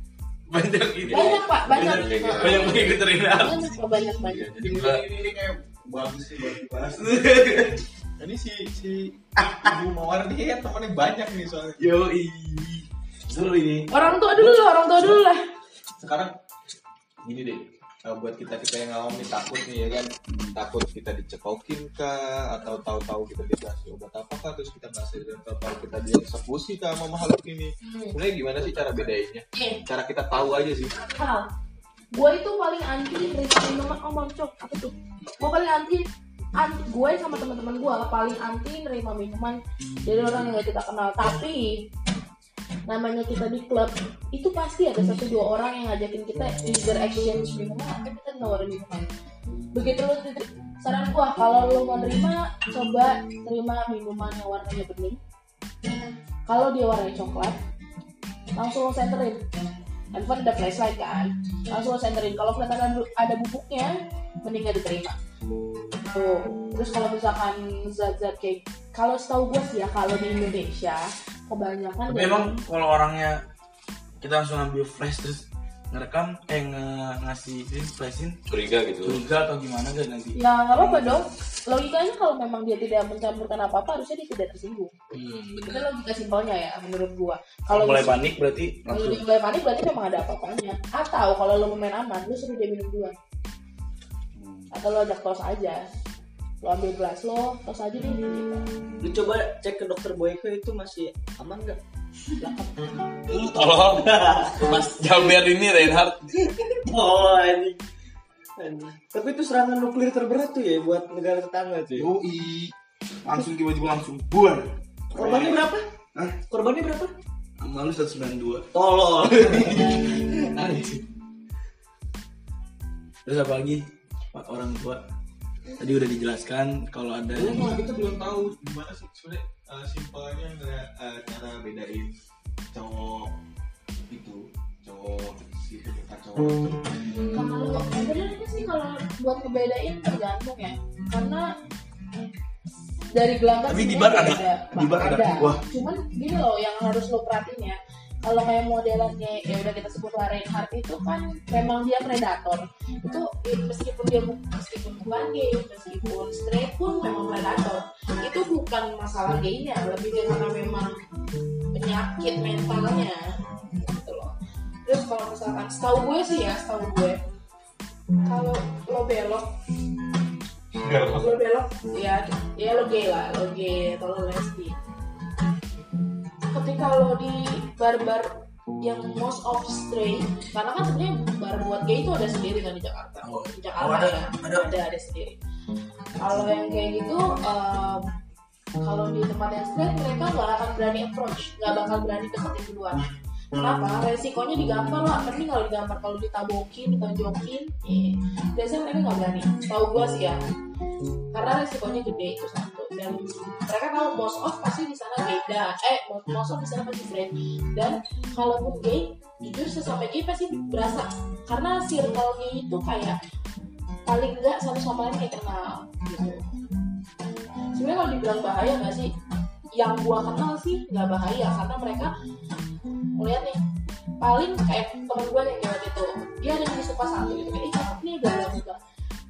Banyak ini. banyak pak banyak Banyak. Banyak banyak banyak Pak, banyak banyak jadi gua Ini, ini kayak bagus sih buat dibahas. Ini si si Ibu Mawar dia temannya banyak nih soalnya. Yo seru ini. orang tua dulu lah orang tua dulu lah Sekarang gini deh. Eh, buat kita kita yang ngawam nih takut nih ya kan? Takut kita dicekokin kah? Atau tahu-tahu kita dikasih obat apa kah terus kita ngasih dan tahu kita dieksekusi kah sama makhluk ini? Sebenarnya gimana sih cara bedainnya? Cara kita tahu aja sih. Hal gue itu paling anti nerima minuman oh moncok apa tuh? Gue paling anti anti gue sama teman-teman gue paling anti nerima minuman dari orang yang gak kita kenal. Tapi namanya kita di klub itu pasti ada satu dua orang yang ngajakin kita either exchange minuman atau kita nawarin minuman begitu lo saran gua kalau lo mau terima coba terima minuman yang warnanya bening. Kalau dia warnanya coklat langsung lo centerin handphone ada flashlight kan langsung lo centerin kalau kelihatan ada bubuknya mending gak diterima tuh terus kalau misalkan zat-zat kayak kalau setahu gue sih ya kalau di Indonesia kebanyakan tapi dari- emang kalau orangnya kita langsung ambil flash terus ngerekam eh nge ngasih ini flashin curiga gitu. curiga atau gimana gak nanti? Ya nggak apa-apa dong. Logikanya kalau memang dia tidak mencampurkan apa-apa harusnya dia tidak tersinggung. Hmm, itu logika simpelnya ya menurut gua. Kalau mulai panik berarti kalau langsung. mulai panik berarti memang ada apa-apanya. Atau kalau lo mau main aman lu suruh dia minum duluan atau lo ajak tos aja lo ambil gelas lo tos aja deh gitu. Lu coba cek ke dokter Boyke itu masih aman nggak? tolong mas Jamber ini Reinhardt Oh ini. Tapi itu serangan nuklir terberat tuh ya buat negara tetangga tuh. ya. Yoi langsung tiba-tiba langsung buar Korbannya berapa? Hah? Korbannya berapa? malu 192 Tolol. terus apa lagi Pak orang tua tadi udah dijelaskan kalau ada Dulu yang malah kita belum tahu gimana sih sebenarnya uh, simpelnya uh, cara bedain cowok itu cowok gitu kacau kalau sebenarnya sih kalau buat ngebedain tergantung ya karena dari gelanggang Tapi di bar ada. beda. Di bar ada. Wah. cuman gini loh yang harus lo perhatiin ya kalau kayak modelannya ya udah kita sebut lah Reinhardt itu kan memang dia predator. Itu ya, meskipun dia meskipun bukan gay meskipun straight pun memang predator. Itu bukan masalah gaynya lebih karena memang penyakit mentalnya gitu loh. Terus kalau misalkan setahu gue sih ya setahu gue kalau lo belok lo belok ya ya lo gay lah lo gay atau lo lesbi. Ketika lo di bar-bar yang most of straight karena kan sebenarnya bar buat gay itu ada sendiri kan di Jakarta Oh. di Jakarta Oh, ada. ya Ada. ada ada sendiri kalau yang kayak gitu em, kalau di tempat yang straight mereka nggak akan berani approach nggak bakal berani deketin duluan Kenapa? Resikonya digampar lah, mending kalau digampar kalau ditabokin, ditonjokin, eh, biasanya mereka nggak berani. Tahu gue sih ya, karena resikonya gede itu satu. Dan mereka tahu most of pasti di sana dah, eh most of di sana pasti friend. Dan kalaupun gay, jujur sesama gay pasti berasa karena circle gay itu kayak paling enggak satu sama lain kayak kenal gitu. Sebenarnya kalau dibilang bahaya nggak sih? Yang gua kenal sih nggak bahaya karena mereka melihat nih paling kayak temen gue yang kayak itu dia ada yang disuka satu gitu kayak ih cakep nih gak juga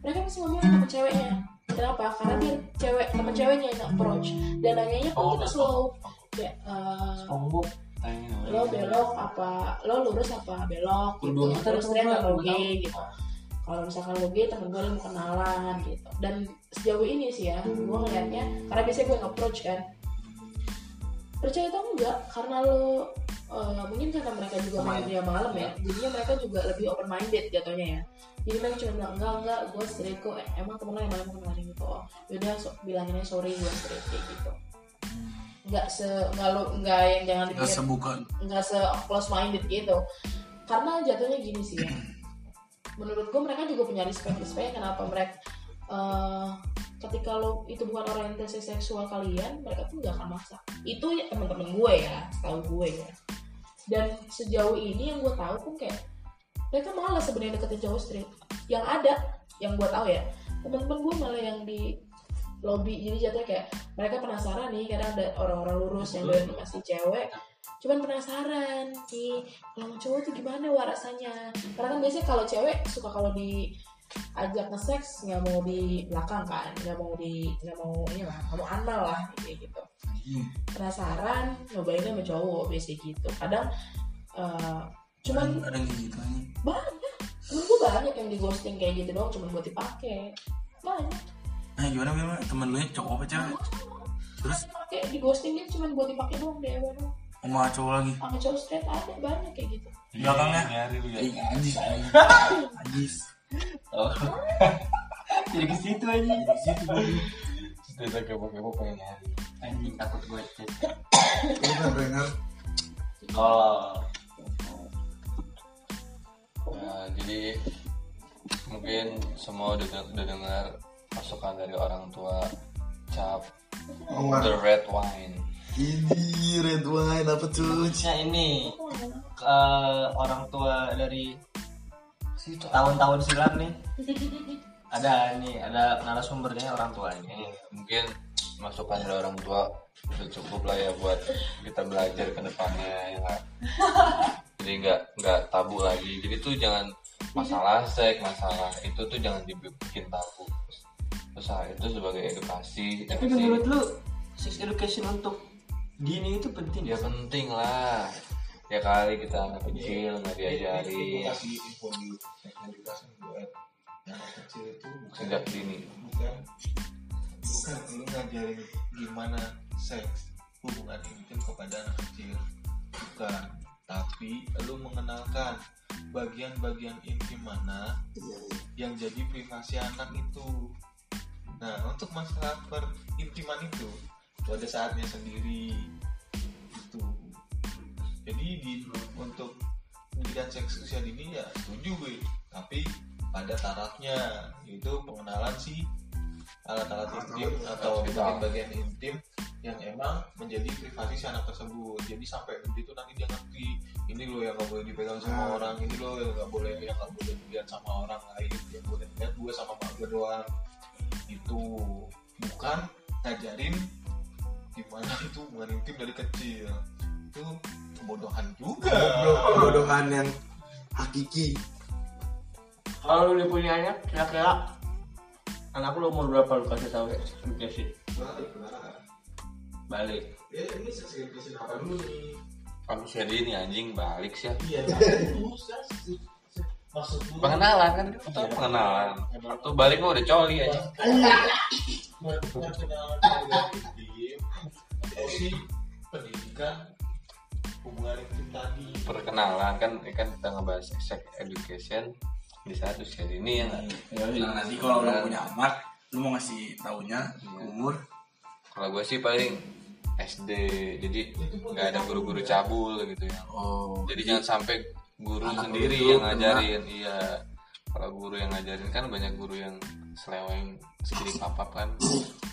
mereka pasti ngomong sama ceweknya kenapa? Karena dia cewek temen ceweknya yang approach. Dan nanyanya kok kita slow. Kayak Sombong. lo belok apa lo lurus apa belok gitu. Terus dia gay gitu. Kalau misalkan lo gay temen gue yang mau kenalan gitu. Dan sejauh ini sih ya gue ngeliatnya karena biasanya gue nge-approach kan. Percaya atau enggak karena lo eh, mungkin karena mereka juga main dunia malam ya jadinya mereka juga lebih open minded jatuhnya ya jadi mereka cuma bilang enggak enggak gue straight kok. Eh, emang temen lo yang malam kenalin gitu oh yaudah so, bilanginnya sorry gue straight kayak gitu. Nggak se nggak lo nggak yang jangan Nggak dipikir sebuka. nggak se close minded gitu. Karena jatuhnya gini sih ya. Menurut gue mereka juga punya respect respect kenapa mereka eh, ketika lo itu bukan orientasi seksual kalian mereka tuh nggak akan maksa. Itu ya teman-teman gue ya tahu gue ya. Dan sejauh ini yang gue tahu pun kayak mereka malah sebenarnya deketin cowok straight. Yang ada yang gue tahu ya teman-teman gue malah yang di lobby. Jadi jatuhnya kayak mereka penasaran nih karena ada orang-orang lurus yang doyan masih cewek. Cuman penasaran nih kalau cowok tuh gimana wah rasanya karena kan biasanya kalau cewek suka kalau di ajak nge-sex nggak mau di belakang kan. Nggak mau di nggak mau ini lah nggak mau anal lah kayak gitu. Penasaran nyobainnya sama cowok biasanya gitu. Kadang eh, cuman ada yang kayak gitu aja. banyak temen gue banyak yang di ghosting kayak gitu doang cuman buat dipakai banyak Nah gimana gimana temen lu cowok apa cewek? Terus kayak di ghosting dia cuma buat dipakai doang deh doang sama cowok lagi. sama cowok straight ada banyak kayak gitu Belakangnya. nyari lu ya anjis anjis. Anjis. Jadi ke situ aja. cerita kepo-kepo pengen nyari Anjing takut gue cek. kalau Nah, jadi mungkin semua udah, udah dengar masukan dari orang tua cap the red wine Ini red wine apa tuh? Nah ini eh, orang tua dari tahun-tahun silam nih ada nih ada narasumbernya orang tuanya mungkin masukan dari orang tua udah cukup lah ya buat kita belajar ke depannya ya? jadi nggak nggak tabu lagi. Jadi tuh jangan masalah seks masalah itu tuh jangan dibikin tabu. Terus hal itu sebagai edukasi tapi edukasi. menurut lu sex education untuk dini itu penting ya penting lah. Ya kali kita anak kecil nggak Gue diajarin. kasih info di segmen edukasi buat anak kecil itu bukan sejak dini. bukan bukan lu ngajarin gimana seks hubungan intim kepada anak kecil. Bukan tapi lu mengenalkan bagian-bagian intim mana yang jadi privasi anak itu. Nah untuk masalah perintiman itu itu ada saatnya sendiri. Itu jadi di untuk pendidikan seks usia dini ya setuju gue. Tapi pada tarafnya yaitu pengenalan si alat-alat intim atau bagian-bagian intim yang emang menjadi privasi si anak tersebut. Jadi sampai gede tuh nanti dia ngerti ini lo yang gak boleh dipegang sama orang ini lo yang gak boleh yang gak boleh dilihat sama orang lain yang boleh dilihat gue sama mak gue doang. Itu bukan ngajarin gimana itu hubungan intim dari kecil. Itu kebodohan juga. Kebodohan yang hakiki. Kalau lu punya anak, kira-kira anak lu umur berapa lu kasih tahu edukasi? Balik. ya ini sesuai education apa dulu nih Kalau si ini anjing balik sih ya. iya ya maksud Pengenalan kan itu pengenalan. Tuh balik mah udah coli aja. sih pendidikan hubungan tadi Perkenalan kan kan kita ngebahas sex education di satu sih ini yang Nah, nanti kalau lu punya anak, lu mau ngasih taunya umur? Kalau gue sih paling SD jadi nggak ada guru-guru cabul gitu ya. Oh jadi jangan sampai guru Anak sendiri lu yang kena. ngajarin. Iya. Kalau guru yang ngajarin kan banyak guru yang seleweng segini papap kan.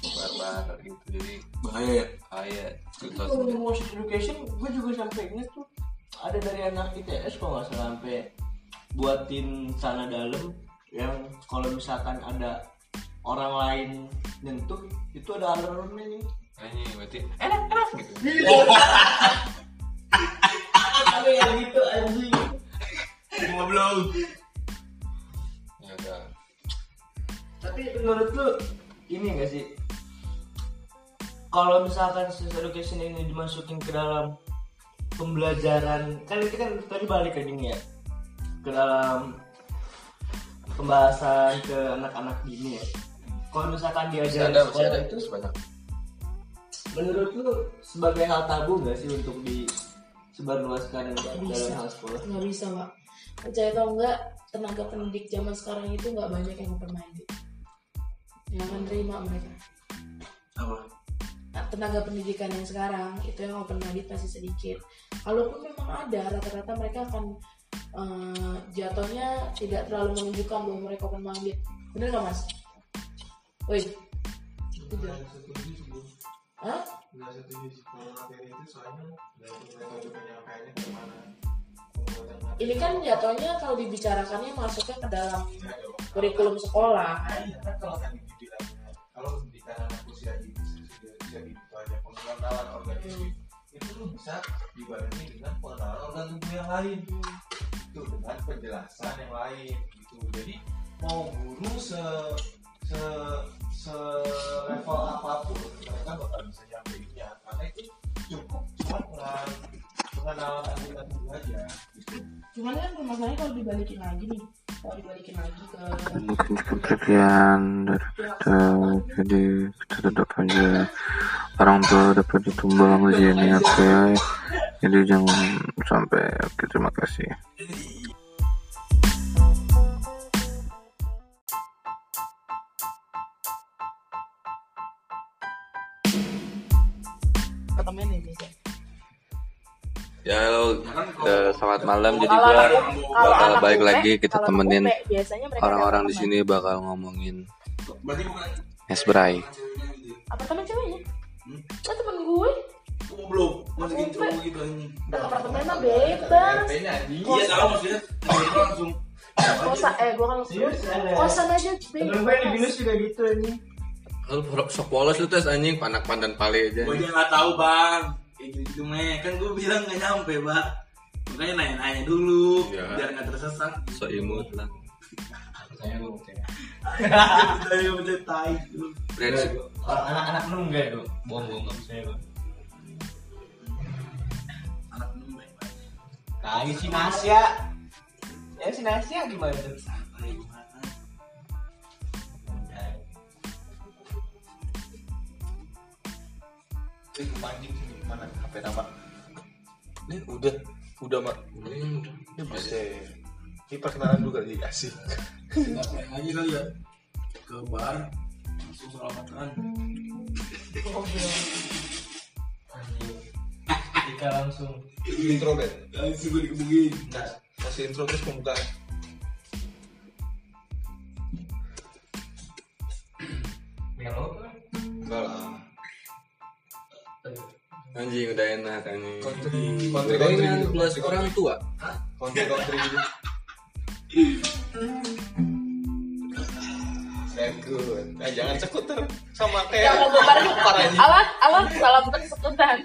Barbar gitu. Jadi bahaya ya. kayak Itu ngomong education, gue juga sampai inget tuh ada dari anak ITS kok nggak salah buatin celana dalam yang kalau misalkan ada orang lain nyentuh itu ada alarmnya nih. ini berarti enak enak gitu Ada yang gitu anjing. Cuma belum. ya udah Tapi menurut lu ini gak sih? Kalau misalkan sex education ini dimasukin ke dalam pembelajaran, kan itu kan tadi balik ke ini ya, ke dalam pembahasan ke anak-anak dini ya. Kalau misalkan diajarin ada masih sekolah ada itu, sebanyak menurut lu sebagai hal tabu gak sih untuk disebarluaskan dalam Bisa. hal sekolah? nggak bisa pak percaya atau enggak tenaga pendidik zaman sekarang itu nggak banyak yang minded yang akan terima mereka Apa? Nah, tenaga pendidikan yang sekarang itu yang open minded masih sedikit kalaupun memang ada rata-rata mereka akan eh, jatuhnya tidak terlalu menunjukkan bahwa mereka minded bener nggak mas? Woi, gue Hah? nggak setuju sih kalau materi itu soalnya punya metode penyampaiannya ke mana ini kan jatuhnya kalau dibicarakannya masuknya ke dalam Nggak dong. kurikulum sekolah. Iya kan kalau tadi dibilangnya kalau pendidikan anak usia ini sudah itu aja pengenalan organ tubuh itu lu bisa dibarengi dengan pengenalan organ tubuh yang lain. Itu dengan penjelasan yang lain gitu. Jadi mau guru se se se level apa pun mereka bakal bisa nyampeinnya. Karena itu cukup cuma pengenalan aja. Gitu. cuman kan permasalahannya kalau dibalikin lagi nih kalau dibalikin lagi ke sekian dari kita jadi kita tetap aja orang tua dapat ditumbang di sini oke? Jadi jangan sampai oke terima kasih. Ketemuan nih bisa ya halo. Eh, selamat malam. Jadi Kalau gua kalau bakal balik lagi kita kalau anak temenin mereka orang-orang di sini bakal ngomongin Berarti bukan esbray apartemen ceweknya? Hmm? oh temen gue. Oh, belum. Masukin cowok gitu ini. apartemen mah bebas. Iya, tahu maksudnya. Langsung. Kosa eh gue kan kosan aja Temen gue di bebas binus juga gitu ini. lu sok polos lu tes anjing. Panak pandan pale aja. Gue nggak tahu bang kayak gitu gitu meh kan gue bilang nggak nyampe bang makanya nanya-nanya dulu Iya. biar nggak tersesat so imut lah saya udah tai Brengsek. Anak-anak lu enggak tuh. Bohong bohong enggak bisa lu. anak lu baik baik Kayak si Nasya. Ya si Nasya gimana tuh? santai gimana mana HP nama? Ini udah udah mak. Ini bisa. Ini perkenalan dulu kali asik. nggak kayak aja kali ya ke bar langsung salamatan Jika langsung. Intro bet. langsung gue dikebukin Nah, kasih intro terus pembukaan. Melo kan? Enggak lah. Anjing udah enak anjing. Kontri kontri kontri Gorengan gitu. plus orang tua. Kontri kontri gitu. Sekut. Nah, jangan sekuter sama kayak Jangan bubar parah aja. Alah, alah salah persekutan.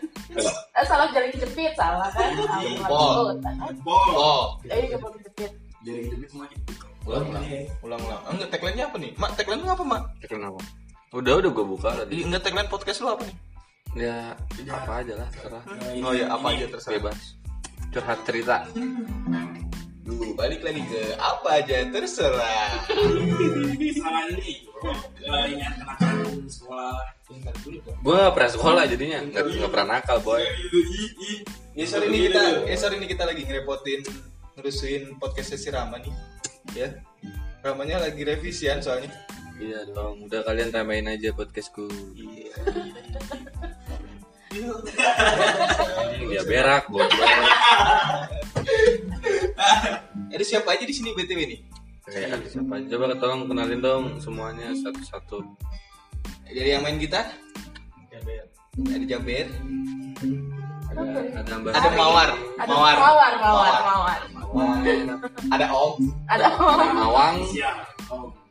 Eh, salah jalan kejepit, salah kan? Jempol. Bol. Oh, Eh, jempol kejepit. Jadi gitu semua ulang ulang. Ulang ulang. Enggak tagline-nya apa nih? Mak, tagline lu apa, Mak? Kenapa? Udah udah gue buka tadi. Enggak tagline podcast lu apa nih? Ya apa aja lah terserah. Oh ya, apa aja terserah. Bebas. Curhat cerita. Duh, balik lagi ke apa aja terserah. Salah ini ingat kenakalan sekolah. Gue gak pernah sekolah jadinya nggak nggak pernah nakal boy. Ya sorry ini kita, ya sorry ini kita lagi ngerepotin ngerusuin podcast sesi Rama nih. Ya. Ramanya lagi revisian soalnya. Iya dong. Udah kalian tambahin aja podcastku. Iya. Dia berak boy. Ada siapa aja di sini BTW nih? Kayak ada siapa? Coba tolong kenalin dong semuanya satu-satu. Jadi yang main gitar? Ada Jaber, Ada ada Mbak. ada Mawar, Ada Mawar, mawar, mawar, mawar. ada Om. Ada mawar. Mawang. Siap. Om.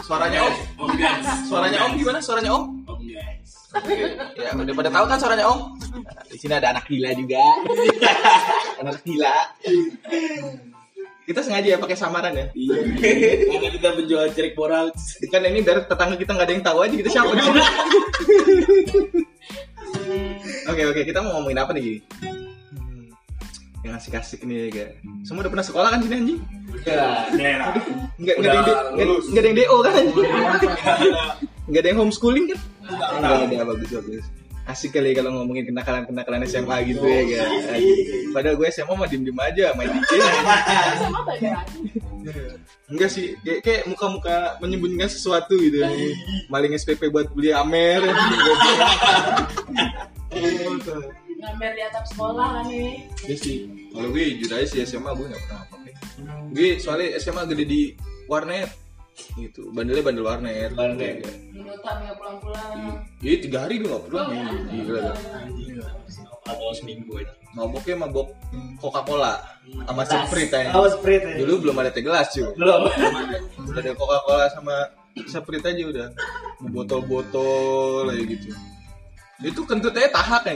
Suaranya Om, Om guys. suaranya Om gimana? Suaranya Om? Om guys. Ya udah pada tahu kan suaranya Om? Di sini ada anak gila juga. anak gila. Kita sengaja ya pakai samaran ya. Iya. Karena kita menjual cerik borak. Kan ini biar tetangga kita nggak ada yang tahu aja kita siapa di sini. Oke oke kita mau ngomongin apa nih Yang asik-asik nih ya Semua udah pernah sekolah kan sini anjing? Daerah. Nggak nggak ada nggak nggak ada yang DO kan? Nggak ada yang homeschooling kan? Nggak ada bagus bagus. Asik kali kalau ngomongin kenakalan-kenakalan SMA gitu ya kan. Padahal gue SMA mah diem-diem aja main DJ. Sama belajar Enggak sih, kayak, kayak muka-muka menyembunyikan sesuatu gitu. Maling SPP buat beli Amer. Ngamer di atap sekolah kan nih. Iya sih. Kalau gue jujur aja sih SMA gue nggak pernah apa-apa. Gue soalnya SMA gede di warnet gitu. Bandelnya bandel warnet. Warnet. Iya. Minutan nggak pulang-pulang. Iya tiga hari gue nggak pulang. Gila kan. Atau seminggu aja. Maboknya mabok Coca Cola sama Sprite aja. Oh, Sprite. ya. Dulu belum ada teh gelas cuy. Belum. Ada Coca Cola sama Sprite aja udah. Botol-botol aja gitu. Itu kentutnya tahak.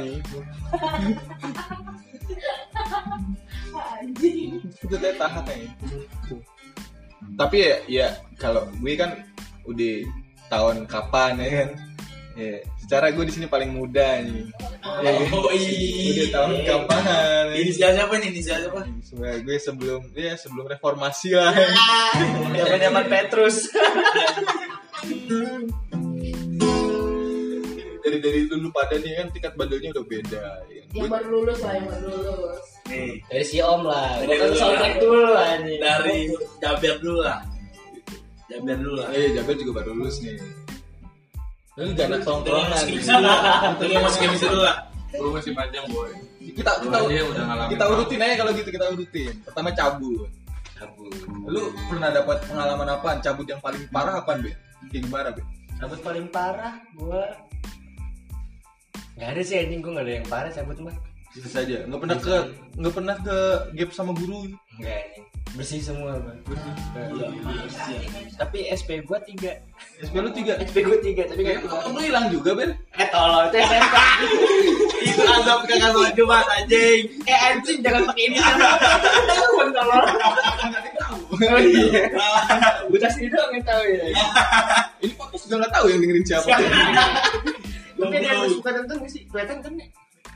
Anjing. Kentutnya tahak kan Tapi ya, ya kalau gue kan udah tahun kapan ya kan. Ya, secara gue di sini paling muda nih. Ya, kan? Oh. Udah tahun kapan. ya. Inisial siapa nih? Inisial siapa? Sebenarnya gue sebelum ya sebelum reformasi lah. Zaman-zaman Petrus. dari dari dulu pada nih kan tingkat bandelnya udah beda. Ya. Yang baru lulus lah, yang baru lulus. Nih. Dari si Om lah. Dari dulu soundtrack lah. dulu anjing. Dari Jaber dulu lah. Jaber dulu lah. Eh, Jabir juga baru lulus nih. Lalu gak anak tongkrongan. Tunggu masuk chemistry dulu lah. Gue masih panjang boy. Kita Lu kita aja yang udah ngalamin. kita urutin aja kalau gitu kita urutin. Pertama cabut. Cabut. Lu pernah dapat pengalaman apaan? Cabut yang paling parah apaan, Be? Kayak gimana, Be? Cabut paling parah gua Gak ada sih anjing gua gak ada yang parah cabut mah. Bisa saja. Nggak pernah ke nggak pernah ke gap sama guru. Enggak anjing. Bersih semua bang. Tapi SP gua tiga. SP lu tiga. SP gua tiga tapi Eh, gak lu hilang juga, Ben? Eh tolong itu SMP. Itu azab kakak sholat Jumat anjing. eh anjing jangan pakai ini. Tolong tolong. Oh iya. Bocah sini doang yang tahu ya. Ini podcast juga nggak tahu yang dengerin siapa. Tapi dia yang suka nonton gak sih? Kelihatan kan? ya?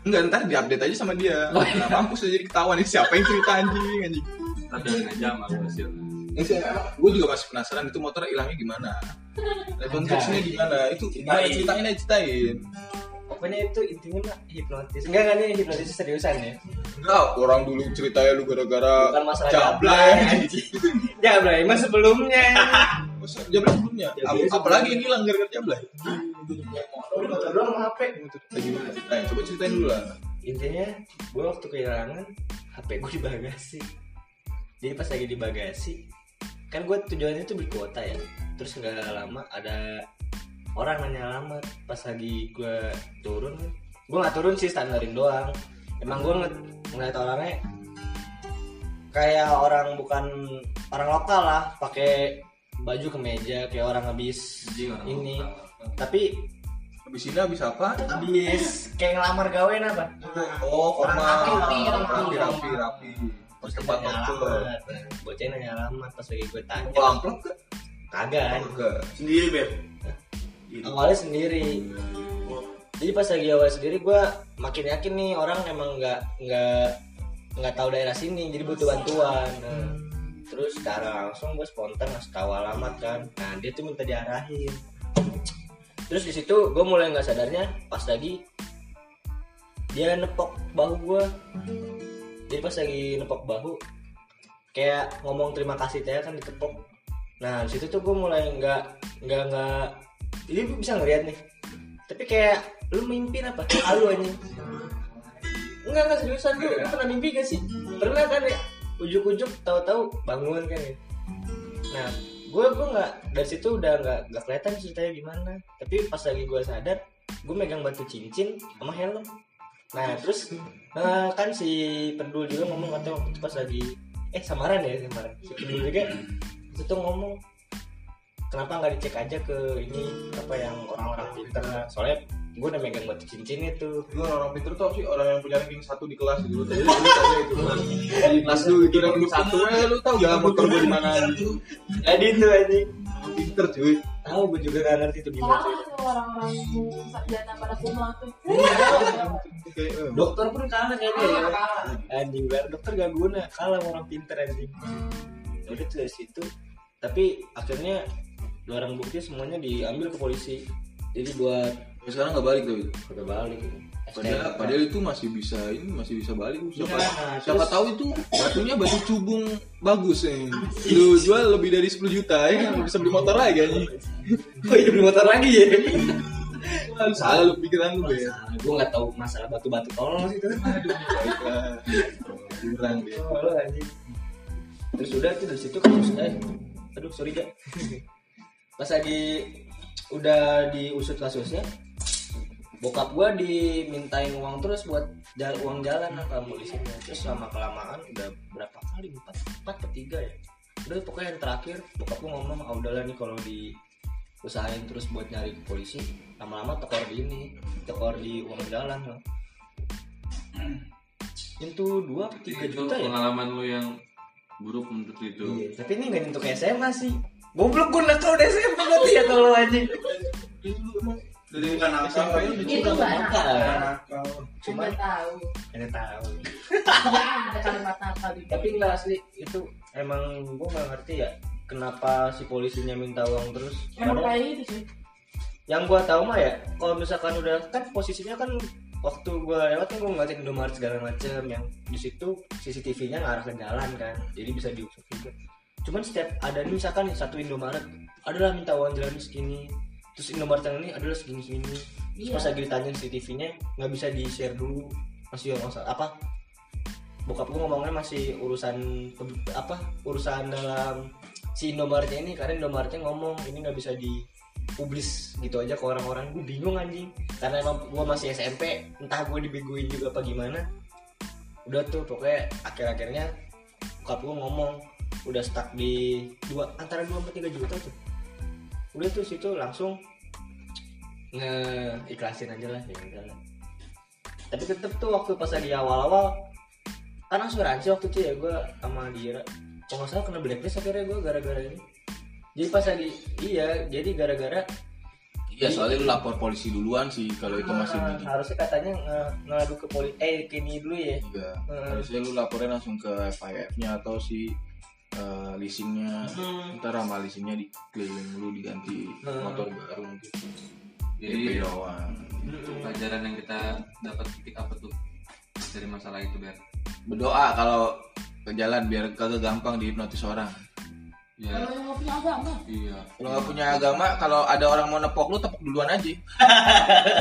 Enggak, ntar diupdate aja sama dia. Nah, mampus aja jadi ketahuan nih siapa yang cerita anjing anjing. Tapi aja sama hasil. gue juga masih penasaran itu motor hilangnya gimana. Konteksnya gimana? Itu gimana ceritain aja ceritain. Pokoknya itu intinya mah hipnotis. Enggak kan ini hipnotis seriusan ya. Enggak, orang dulu ceritanya lu gara-gara Bukan masalah jablay. Jablay mah sebelumnya. Masa Jablay sebelumnya. Ap- Apalagi yang hilang gara-gara jablay. Motor doang HP. Nah? Coba ceritain dulu lah. Intinya gue waktu kehilangan HP gue di bagasi. Jadi pas lagi di bagasi, kan gue tujuannya tuh beli kuota ya. Terus nggak lama ada orang nanya alamat. Pas lagi gue turun, gue nggak turun sih standarin doang emang gue ng ngeliat orangnya kayak orang bukan orang lokal lah pakai baju kemeja kayak orang habis orang ini lokal. tapi Habis ini habis apa? habis kayak ngelamar gawe apa Oh, formal. Rapi, rapi. rapi, rapi, rapi. Pas tempat alamat bocahnya nanya alamat pas lagi gue tanya amplop ke? kagak Enggak. Sendiri beb. awalnya sendiri jadi pas lagi awal sendiri gue makin yakin nih orang emang nggak nggak nggak tahu daerah sini jadi butuh bantuan Nah, terus secara langsung gue spontan ngasih tahu alamat kan. Nah dia tuh minta diarahin. Terus di situ gue mulai nggak sadarnya pas lagi dia nepok bahu gue. Jadi pas lagi nepok bahu kayak ngomong terima kasih teh kan ditepok. Nah di situ tuh gue mulai nggak nggak nggak jadi gue bisa ngeliat nih. Tapi kayak lu mimpi apa? Halu aja enggak enggak seriusan lu, lu pernah mimpi gak sih? Pernah kan ya ujuk-ujuk tahu-tahu bangun kan ya. Nah gue gue nggak dari situ udah nggak nggak kelihatan ceritanya gimana. Tapi pas lagi gue sadar gue megang batu cincin sama helm. Nah terus eh, kan si pendul juga ngomong katanya waktu itu pas lagi eh samaran ya samaran. Si pendul juga itu tuh ngomong kenapa nggak dicek aja ke ini apa yang orang-orang pinter soalnya gue udah megang batu cincin itu. Lu orang pinter tuh sih orang yang punya ranking satu di kelas gitu. Tadi itu. Di kelas lu itu ranking satu. ya lu tahu jalan motor gua di mana? Gitu. jadi itu aja pinter cuy. tahu gue juga gak ngerti itu gimana. Kalah sih tuh orang-orang sarjana pada kumlah tuh. Kayak, eh, dokter pun kalah kayaknya ya anjing dokter gak guna. Kalah sama orang pinter anjing. Ya udah tuh dari situ. Tapi akhirnya barang bukti semuanya diambil ke polisi. Jadi buat Tapi sekarang nggak balik tuh. udah balik Padahal, padahal itu masih bisa ini masih bisa balik. Siapa Iya, nah, siapa terus- tahu itu batunya batu cubung bagus ya lu jual lebih dari 10 juta ya. Kan bisa beli motor lagi anjing. Oh iya beli motor lagi ya. Salah lu pikiran lu ya gue nggak tahu masalah batu-batu tolong sih itu baiklah. Kurang dia terus udah tuh dari situ kasus eh aduh sorry gak pas lagi udah diusut kasusnya bokap gua dimintain uang terus buat jalan uang jalan ke polisinya. Terus lama kelamaan udah berapa kali? Empat empat per tiga ya? Udah pokoknya yang terakhir bokap gua ngomong ah udahlah nih kalau di usahain terus buat nyari ke polisi. Lama-lama tekor di ini tekor di uang jalan lah. Itu dua apa tiga itu juta ya? pengalaman lu yang buruk menurut itu. Iya, tapi ini gak nyentuh ke SMA sih. Goblok gue nakal udah SMA berarti ya kalau anjing Dari bukan nakal. Itu nggak nakal. nakal. Cuma tahu. ini tahu Ya ada kalimat nakal Tapi enggak asli itu emang gue gak ngerti ya Kenapa si polisinya minta uang terus Emang kayak gitu sih. Yang gue tahu mah ya Kalau misalkan udah kan posisinya kan Waktu gue lewat kan gue ngeliatin Indomaret segala macem Yang di situ CCTV-nya ngarah ke jalan kan Jadi bisa diusut juga Cuman setiap ada nih misalkan satu Indomaret Adalah minta uang jalan segini Terus Indomaret ini adalah segini-segini. Terus Iya. pas lagi ditanya CCTV-nya nggak bisa di share dulu. Masih masalah apa? Bokap gue ngomongnya masih urusan apa? Urusan dalam si Indomaretnya ini karena Indomaretnya ngomong ini nggak bisa dipublis gitu aja ke orang-orang. Gue bingung anjing. Karena emang gue masih SMP entah gue dibegoin juga apa gimana. Udah tuh pokoknya akhir-akhirnya bokap gue ngomong udah stuck di dua antara dua sampai tiga juta tuh udah tuh situ langsung nge ikhlasin aja lah ya udah lah. tapi tetep tuh waktu pas lagi awal-awal kan asuransi waktu itu ya gue sama dia kalau nggak salah kena blacklist akhirnya gue gara-gara ini jadi pas lagi iya jadi gara-gara iya soalnya lu lapor polisi duluan sih kalau itu masih ah, di harusnya katanya ngadu ke poli eh ke ini dulu ya Iya. Hmm. harusnya lu laporin langsung ke FIF-nya atau si eh, leasingnya. Hmm. ntar sama leasingnya diklaim lu diganti Hmm. motor baru mungkin jadi DP doang pelajaran yang kita dapat titik apa tuh? Dari masalah itu biar berdoa kalau ke jalan biar kagak gampang dihipnotis orang. Ya Kalau yang nggak punya agama. iya. Kalau nggak punya agama kalau ada orang mau nepok lu tepok duluan aja.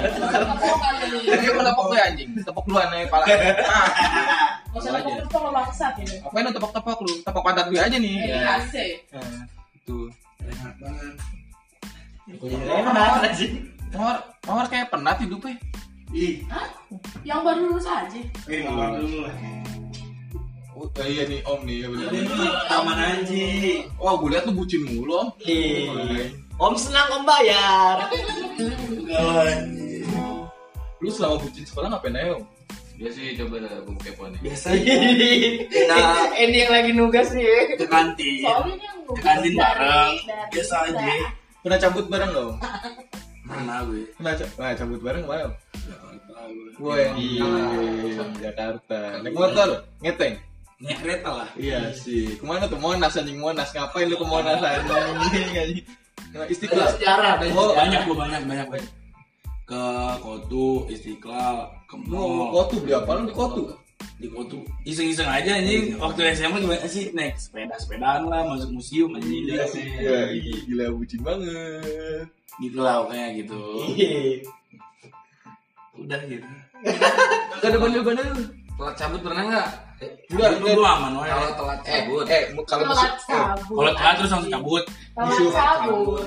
Tepuk kali. dia mau nepok gue anjing. Tepok duluan nih pala ah, Usah tepuk-tepuk lo gitu. apa lu tepok tepok lu tepok pantat gue aja nih Eh, ya. asik. Nah, itu Enak banget. jadi enak sih mawar mawar kayak penat hidupnya Ih, Hah? Yang baru lulus aja. ini ngomong dulu lah. Oh, iya nih Om nih, ya bener. Ini taman anjing. Wah, gue liat lu bucin mulu Om. Ih. Om senang om bayar. Lu selama bucin sekolah ngapain aja Om? Dia sih coba Kepo nih. Biasa Nah, ini yang lagi nugas nih. ke kantin. Soalnya yang Ke kantin bareng. Biasa aja. Pernah cabut bareng gak Om? Pernah gue. Pernah ca- nah, cabut bareng ke mana? Jakarta gue. Gue yang di Jakarta. Naik motor, ngeteng. Naik kereta lah. Iya sih. Ke mana tuh Monas anjing Monas? Ngapain lu ke Monas anjing? anjing? Nah, Istiqlal. Sejarah ada Oh, Banyak gue banyak banyak banyak. Ke Kotu, Istiqlal, ke mall. kotu beli apa lu di kotu? di Kotu iseng-iseng aja anjing waktu SMA gimana sih naik sepeda sepedaan lah masuk museum anjing Iya, gila bucin banget. gitu lah kayak gitu Ih. udah gitu Gak ada bandel-bandel. Telat cabut pernah nggak? Enggak, itu gue aman wae Kalau telat eh, cabut. eh, kalau Telat masuk cabut. kalau telat terus langsung cabut Telat cabut.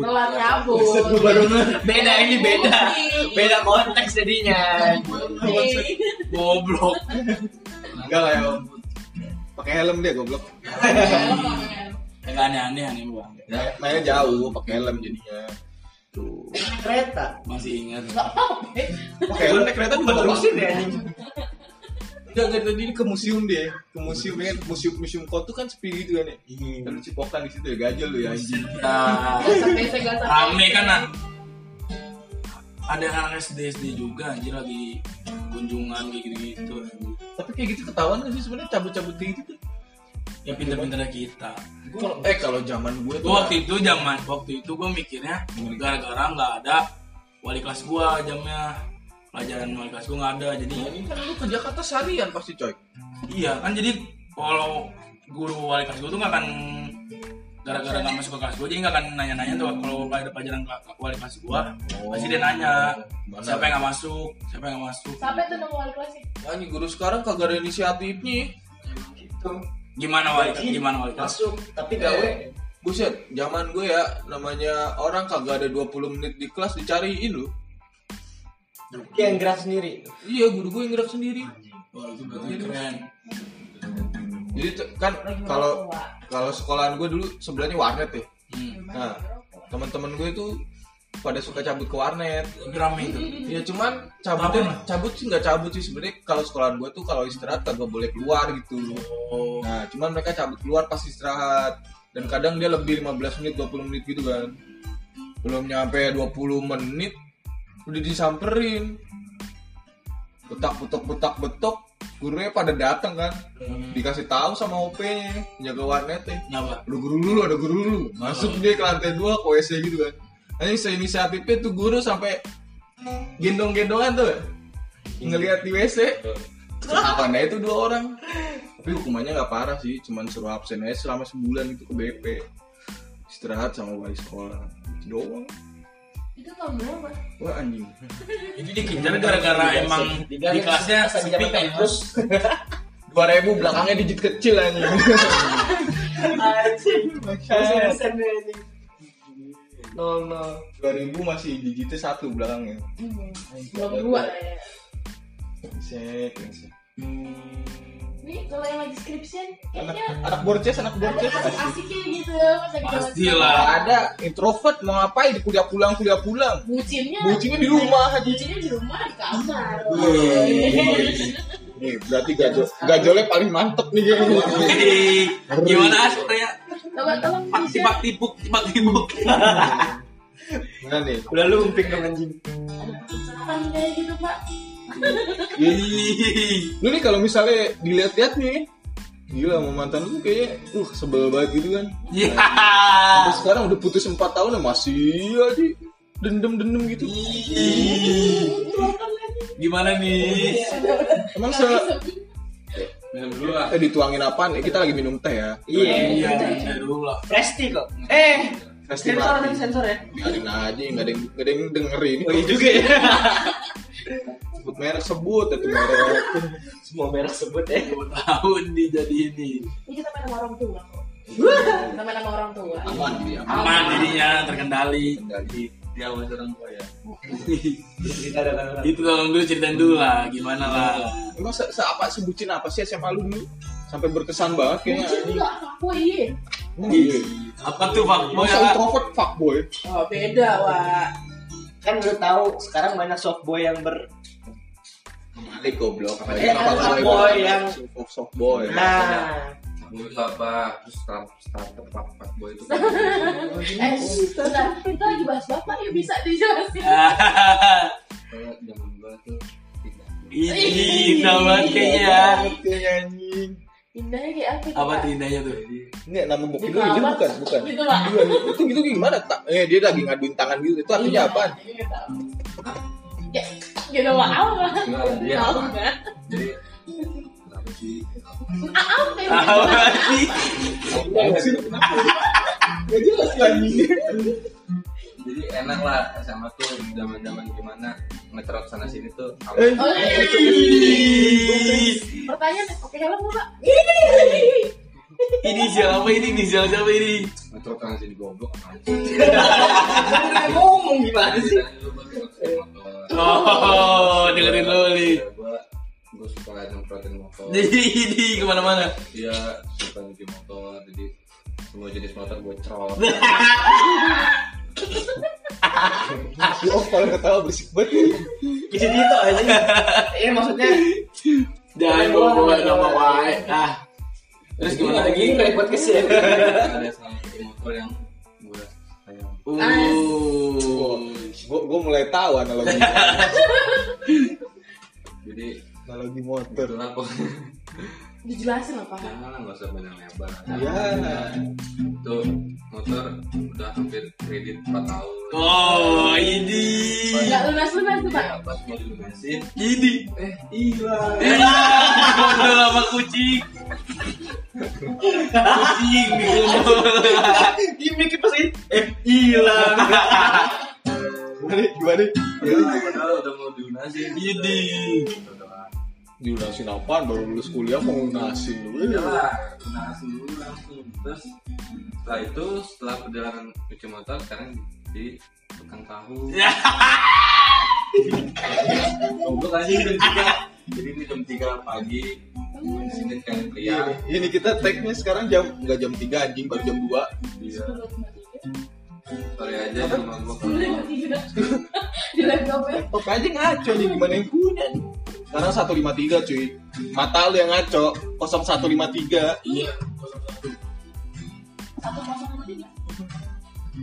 Telat cabut. Beda ini beda. Beda konteks jadinya. goblok enggak lah ya, Om. Pakai helm dia goblok. kayak aneh-aneh aneh bang Ya, mainnya jauh, pakai helm jadinya. Tuh. Kereta. masih ingat Pakai helm naik kereta juga Terusin ya anjing. Enggak, enggak tadi ke museum dia. Ke museum kan museum museum kotu kan sepi gitu kan ya. Kan lu cipokan di situ ya gajal lu ya anjing. nah Sampai saya gak rame kan ah. ada anak SD SD juga anjir lagi kunjungan kayak gitu gitu Tapi kayak gitu ketahuan kan sih sebenarnya cabut-cabut kayak gitu tuh. ya pinter-pinter kita Kalau eh kalau zaman gue tuh waktu itu zaman waktu itu gue mikirnya gara-gara nggak ada wali kelas gua jamnya pelajaran wali kelas gua nggak ada jadi ini kan lu ke Jakarta seharian pasti coy. iya kan jadi kalau guru wali kelas gua tuh nggak akan gara-gara nggak masuk ke kelas gua jadi nggak akan nanya-nanya tuh kalau ada pelajaran wali kelas gua pasti dia nanya Mana? siapa yang nggak masuk siapa yang nggak masuk Sampai tuh nama wali kelasnya. Anjing guru sekarang kagak ada inisiatifnya. gimana wali gimana wali kelas Masuk tapi gawe. Buset, zaman gue ya namanya orang kagak ada 20 menit di kelas dicariin lu. Yang gerak sendiri. Iya, guru gue yang gerak sendiri. Wah, itu berarti keren Jadi kan kalau kalau sekolahan gue dulu sebelahnya warnet ya. hmm. Nah, teman-teman gue tuh pada suka cabut ke warnet. Rame itu Ya cuman cabutnya cabut sih nggak cabut sih sebenarnya kalau sekolahan gue tuh kalau istirahat kagak boleh keluar gitu. oh Nah, cuman mereka cabut keluar pas istirahat. Dan kadang dia lebih 15 menit, 20 menit gitu kan. Belum nyampe 20 menit udah disamperin. Betak betok betak betok gurunya pada datang kan. Dikasih tahu sama OP-nya, jaga warnetnya. kenapa Ada guru dulu, ada guru dulu. Masuk dia ke lantai 2 ke WC gitu kan. Nanti seinisiatifnya tuh guru sampai gendong-gendongan tuh. Ngelihat di WC. Apaan itu dua orang. Tapi hukumannya nggak parah sih, cuman suruh absen aja selama sebulan itu ke BP. Istirahat sama wali sekolah. Doang. Itu? Wah anjing. itu dikejar gara-gara emang di kelasnya Asal sepi kan terus. 2000 belakangnya digit kecil anjing. Anjing. Nol nol. 2000 masih digitnya satu belakangnya. Belum dua ya. Sek, kalau yang lagi skripsian Anak kayaknya anak borces, anak ada borces. asik-asiknya gitu pas lagi Pastilah. Nggak ada introvert mau ngapain di kuliah pulang kuliah pulang Bucinnya bucinnya di rumah Bucinnya di rumah di kamar. nih berarti gajol gajolnya paling mantep nih gimana aslinya Coba tolong pak bisa tipak tipuk tipak tipuk mana nih Udah lumping dong anjing. ada kayak gitu pak. Lu nih kalau misalnya dilihat-lihat nih gila sama mantan lu kayaknya uh sebel banget gitu kan ya Sampai sekarang udah putus 4 tahun ya masih aja dendam-dendam gitu gimana nih emang se Minum dulu lah. eh dituangin apaan Eh, kita lagi minum teh ya Iya. iya iya dulu lah Presti kok. Eh. Sensor nih sensor ya. biarin aja nggak ada yang nggak ada yang dengerin Oh iya juga ya. sebut merek sebut itu merek Semua merek sebut ya. dua tahun dijadi ini Ini kita main sama orang tua kok. Kita main sama orang tua. aman dia aman jadinya terkendali dari diawasi orang tua ya Kita ada kan itu tolong dulu ceritain dulu lah gimana lah Emang se, se apa sebutin apa sih SMA lu dulu? Sampai berkesan banget kayaknya. Bucin enggak, aku iya. Emang iya. apa tuh fuckboy Masa introvert fuckboy? Oh, beda, Wak. kan lu tahu sekarang banyak soft boy yang ber Malik goblok. Apa Eh, fuckboy yang soft soft boy. nah Boy itu apa terus start starter pak pak boy itu Eh, bentar, kita lagi bahas bapak ya bisa dijelasin. kalau zaman gua tuh tidak Ih, indah banget kayaknya ya. Indahnya kayak apa? Apa tuh indahnya tuh? Ini nama lu ini kamar. bukan, bukan. Gitu, Pak. Iya, itu gitu gimana? Tak, eh dia lagi ngaduin tangan gitu. Itu artinya apa? Iya. Ya. Apa? Enggak, dia Tahu apa? nggak? jadi Apa ya? Apa sih? Gak jelas lagi. jadi enak lah SMA tuh zaman zaman gimana ngetrot sana sini tuh iya. Pertanyaan, oke helm nggak? Ini siapa ini? Ini siapa siapa ini? ngetrot sana sini goblok ngomong gimana sih sih Oh, dengerin dulu nih. gua gua suka nyemprotin motor Jadi ke mana-mana. dia suka nyuci motor jadi semua jenis motor gue cerot si Om kalau ketawa berisik banget. jadi gitu aja ya maksudnya Jangan bawa-bawa nama wae. Ah. Terus gimana lagi? repot ke sini ada salah satu motor yang gue sayang Uh. Gue gue mulai tahu analogi jadi analogi motor. itulah kok Dijelasin apa? jangan lah nggak usah banyak lebar Iya. itu motor udah hampir kredit 4 tahun Oh, ini. Nggak lunas-lunas tuh, Pak. ya pas mau dilunasin Ini. eh hilang Gondol sama kucing. Kucing digondol. gimmick pas ini eh hilang Gimana? Gimana? padahal udah mau dilunasin Ini. udah Dilunasin apaan? Baru lulus kuliah mau lunasin dulu. ya lah lunasin dulu langsung terus setelah itu setelah perjalanan cuci motor sekarang di tukang tahu Ya. goblok aja jam tiga jadi ini jam tiga pagi di sini kan pria Ini kita tag-nya sekarang jam nggak jam 3 anjing baru jam 2. dia sorry aja sama gua Sebelum tiga. Di laptop ya. Laptop aja ngaco nih gimana yang punya nih. Sekarang 153 cuy. Mata lu yang ngaco 0153. Iya. Satu.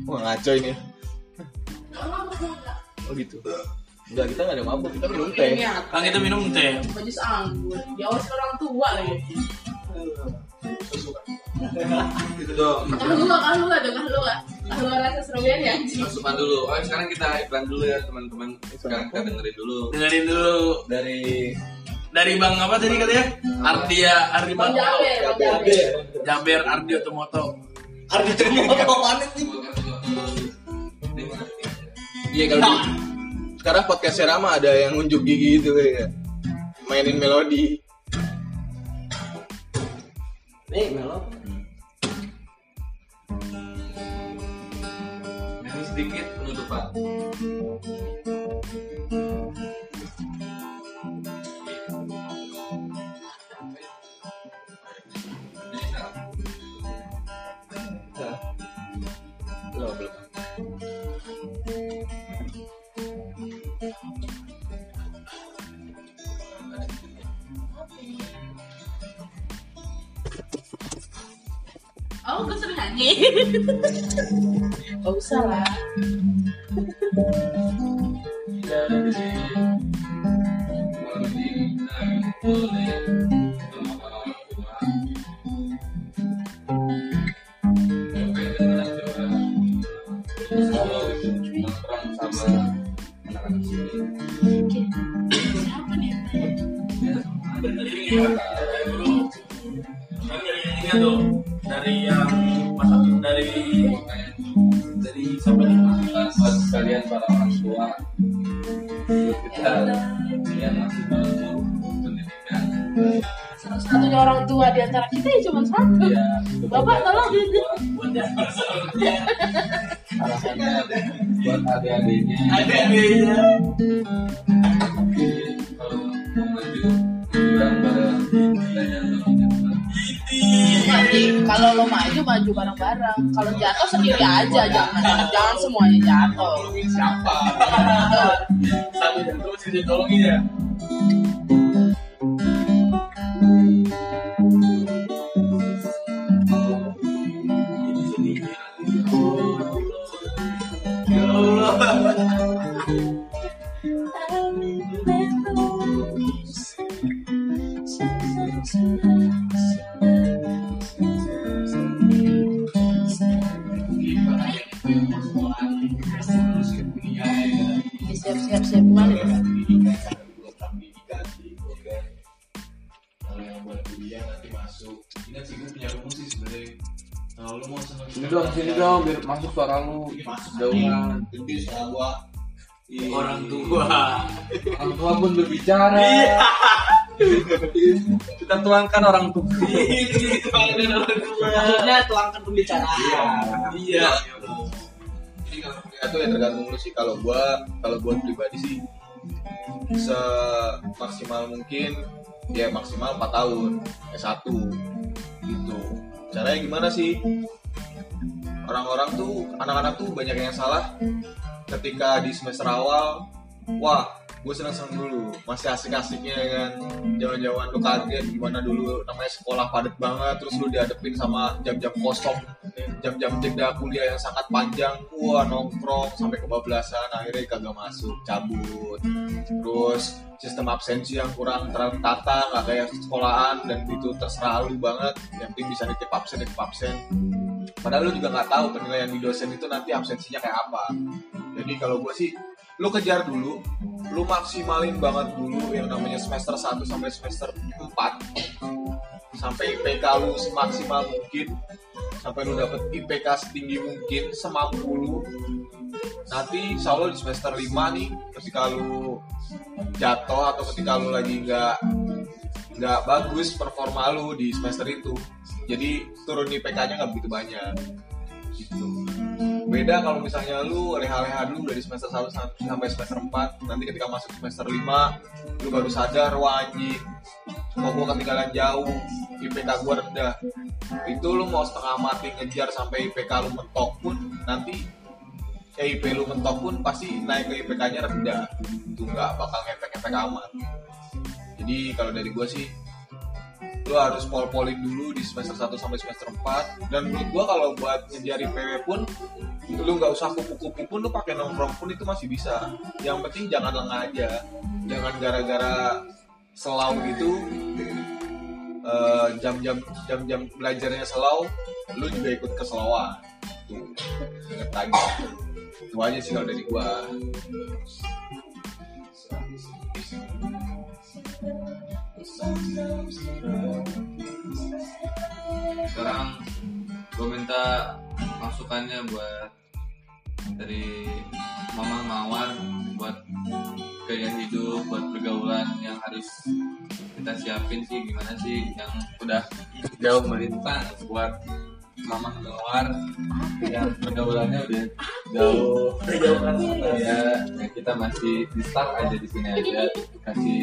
Wah ngaco ini. Oh gitu. Enggak, kita nggak ada mabuk, kita minum teh. Kan kita minum teh. Baju anggur. Diawasin orang tua lagi. Itu dong Kalau lu kalau lu ada lu kalau lu rasa seruan ya masukan dulu oh sekarang kita iklan dulu ya teman-teman sekarang kita dengerin dulu Dengerin dulu dari dari Bang apa tadi katanya? Ardia Ardi Bang Jaber, Jaber. Jaber Ardi Otomoto. Ardi Termoto panik nih Iya kalau sekarang podcast Serama ada yang unjuk gigi gitu kayak mainin melodi. Nih melo ini sedikit penutupan. Belum, belum. Oh, gue sering nyanyi. Gak usah lah. Siapa nih? Dari yang masa dari dari siapa nih? buat kalian para orang tua kita yang masih belum pendidikan Satu-satunya orang tua di antara kita ya cuma satu. ya Bapak tolong. Buat buat adik-adiknya ada maju bareng-bareng. Kalau jatuh sendiri aja jangan jangan semuanya jatuh. siapa satu jatuh sisi tolongin ya Ya jauhan Gede suara gua. orang tua orang tua pun berbicara kita tuangkan orang tua Maksudnya tuangkan pembicaraan. iya Jadi kalau kuliah tuh ya tergantung lu sih. Kalau gua, kalau gua pribadi sih semaksimal mungkin ya maksimal 4 tahun S1 gitu. Caranya gimana sih? Orang-orang tuh anak-anak tuh banyak yang salah. Ketika di semester awal wah gue seneng-seneng dulu. Masih asik-asiknya ya kan. Jaman-jaman lu kaget gimana dulu namanya sekolah padat banget terus lu dihadepin sama jam-jam kosong jam-jam jeda kuliah yang sangat panjang. Wah nongkrong sampai kebablasan akhirnya kagak masuk cabut. Terus sistem absensi yang kurang tertata nggak kayak sekolahan dan itu terserah lu banget. Yang penting bisa nitip absen nitip absen padahal lu juga nggak tahu penilaian di dosen itu nanti absensinya kayak apa. Jadi kalau gue sih lu kejar dulu lu maksimalin banget dulu yang namanya semester 1 sampai semester 4 sampai IPK lu semaksimal mungkin sampai lu dapet IPK setinggi mungkin semampu lu. Nanti insya Allah di semester 5 nih ketika lu jatuh atau ketika lu lagi nggak nggak bagus performa lu di semester itu jadi turun IPK-nya nggak begitu banyak gitu. Beda kalau misalnya lu leha-leha dulu dari semester 1 sampai semester 4 nanti ketika masuk semester 5 lu baru sadar wah anjing kok gua ketinggalan jauh IPK gua rendah. Itu lu mau setengah mati ngejar sampai IPK lu mentok pun nanti eh, IP lu mentok pun pasti naik ke IPK nya rendah. Itu nggak bakal ngefek-ngefek amat. Jadi kalau dari gua sih lu harus pol-polin dulu di semester 1 sampai semester 4 dan menurut gua kalau buat ngejar IPW pun lu nggak usah kupu-kupu pun lu pakai nongkrong pun itu masih bisa. Yang penting jangan lengah aja. Jangan gara-gara selau gitu. Eh, jam-jam jam-jam belajarnya selau lu juga ikut keselauan. Tuh itu aja sih kalau dari gua sekarang gue minta masukannya buat dari mama mawar buat gaya hidup buat pergaulan yang harus kita siapin sih. Gimana sih yang udah jauh melintang buat mama mawar yang pergaulannya udah jauh. Ya yang kita masih di start aja di sini aja. Kasih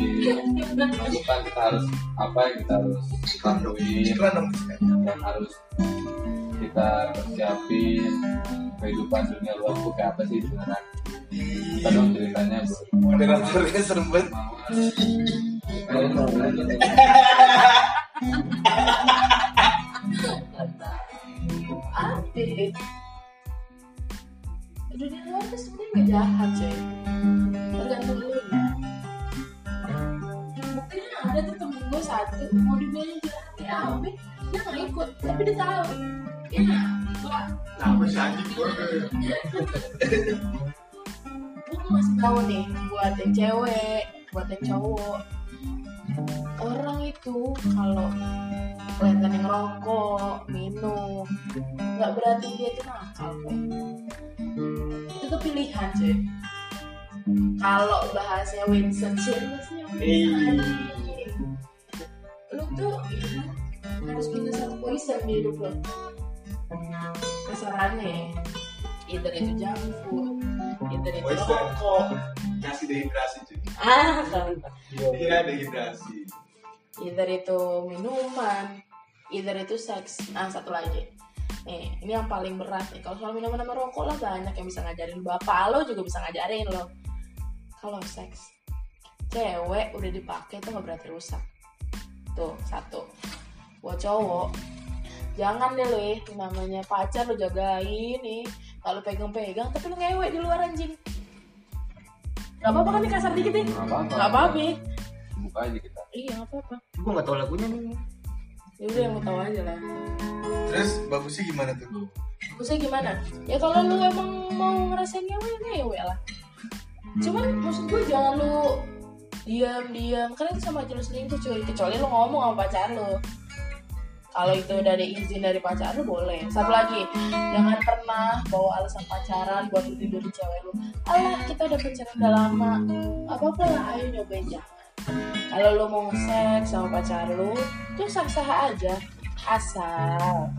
masukan kita harus apa yang kita harus lakuin. Yang harus kita persiapin. Kehidupan dunia luar itu kayak apa sih sebenarnya? Kita dong ceritanya moderatornya serem banget Apa? Dunia luar tuh sebenarnya nggak jahat sih. Tergantung lu nya. Buktinya ada tuh temen gue satu mau dunia jahat ya Abi dia nggak ikut tapi dia tahu. Ya, gua Kenapa sih anjing gue? gue mau ngasih tahu nih buat yang cewek, buat yang cowok. Orang itu kalau kelihatan yang rokok, minum, nggak berarti dia itu nakal kok. Itu tuh pilihan cuy. Kalau bahasanya Winston Churchill lu tuh harus punya satu poison di hidup lo. Kasarannya ya. either itu junk food either itu Wes rokok kasih dehidrasi cuy. ah. Iya dehidrasi. either itu minuman either itu seks. Nah satu lagi. Nih ini yang paling berat nih. Kalau soal minuman sama rokok lah banyak yang bisa ngajarin. Bapak lo juga bisa ngajarin lo. Kalau seks cewek udah dipakai tuh nggak berarti rusak. Tuh satu. Buat cowok jangan deh lo ya namanya pacar lo jagain nih kalau pegang-pegang tapi lo ngewek di luar anjing. Gak apa-apa kan ini kasar dikit nih Nggak apa-apa. Gak apa-apa buka aja kita. Iya gak apa-apa. Gue nggak tahu lagunya nih Ya udah yang lo tahu aja lah. Terus bagusnya gimana tuh? Maksudnya gimana? Ya kalau lu emang mau ngerasain ngewe, ngewe lah. Cuman maksud gue jangan lu diam-diam. Karena itu sama aja lu selingkuh cuy. Kecuali lu ngomong sama pacar lu kalau itu ada izin dari pacar lu boleh. Satu lagi Jangan pernah bawa alasan pacaran buat tidur di cewek lu. Alah kita udah pacaran udah lama. Apa-apa lah ayo nyobain jangan. Kalau lu mau seks sama pacar lu Tuh sah-sah aja. Asal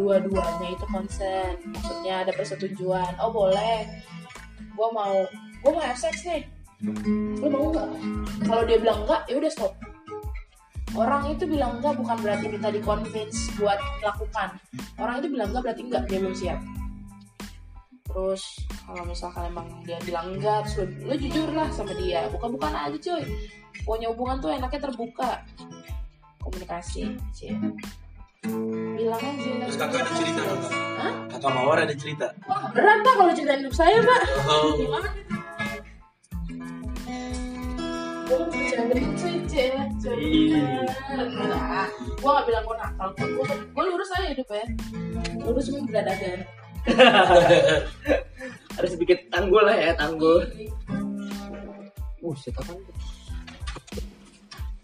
dua-duanya itu konsen. Maksudnya ada persetujuan. Oh boleh. Gue mau gue mau have sex nih. Lu mau nggak? Kalau dia bilang enggak ya udah stop orang itu bilang enggak bukan berarti minta di convince buat melakukan orang itu bilang enggak berarti enggak dia belum siap terus kalau misalkan emang dia bilang enggak terus lu, lu jujur lah sama dia bukan-bukan aja cuy punya hubungan tuh enaknya terbuka komunikasi cie bilang aja Terus kakak ada cerita nggak? Kak? Hah? Kakak Mawar ada cerita. Wah, berat pak kalau ceritain hidup saya pak. Oh. Gimana? Gue. Nah, gak bilang gue nakal, gue gue lurus aja hidup ya. Lurus cuma beradagan. harus bikin tanggul lah ya tanggul uh shit apa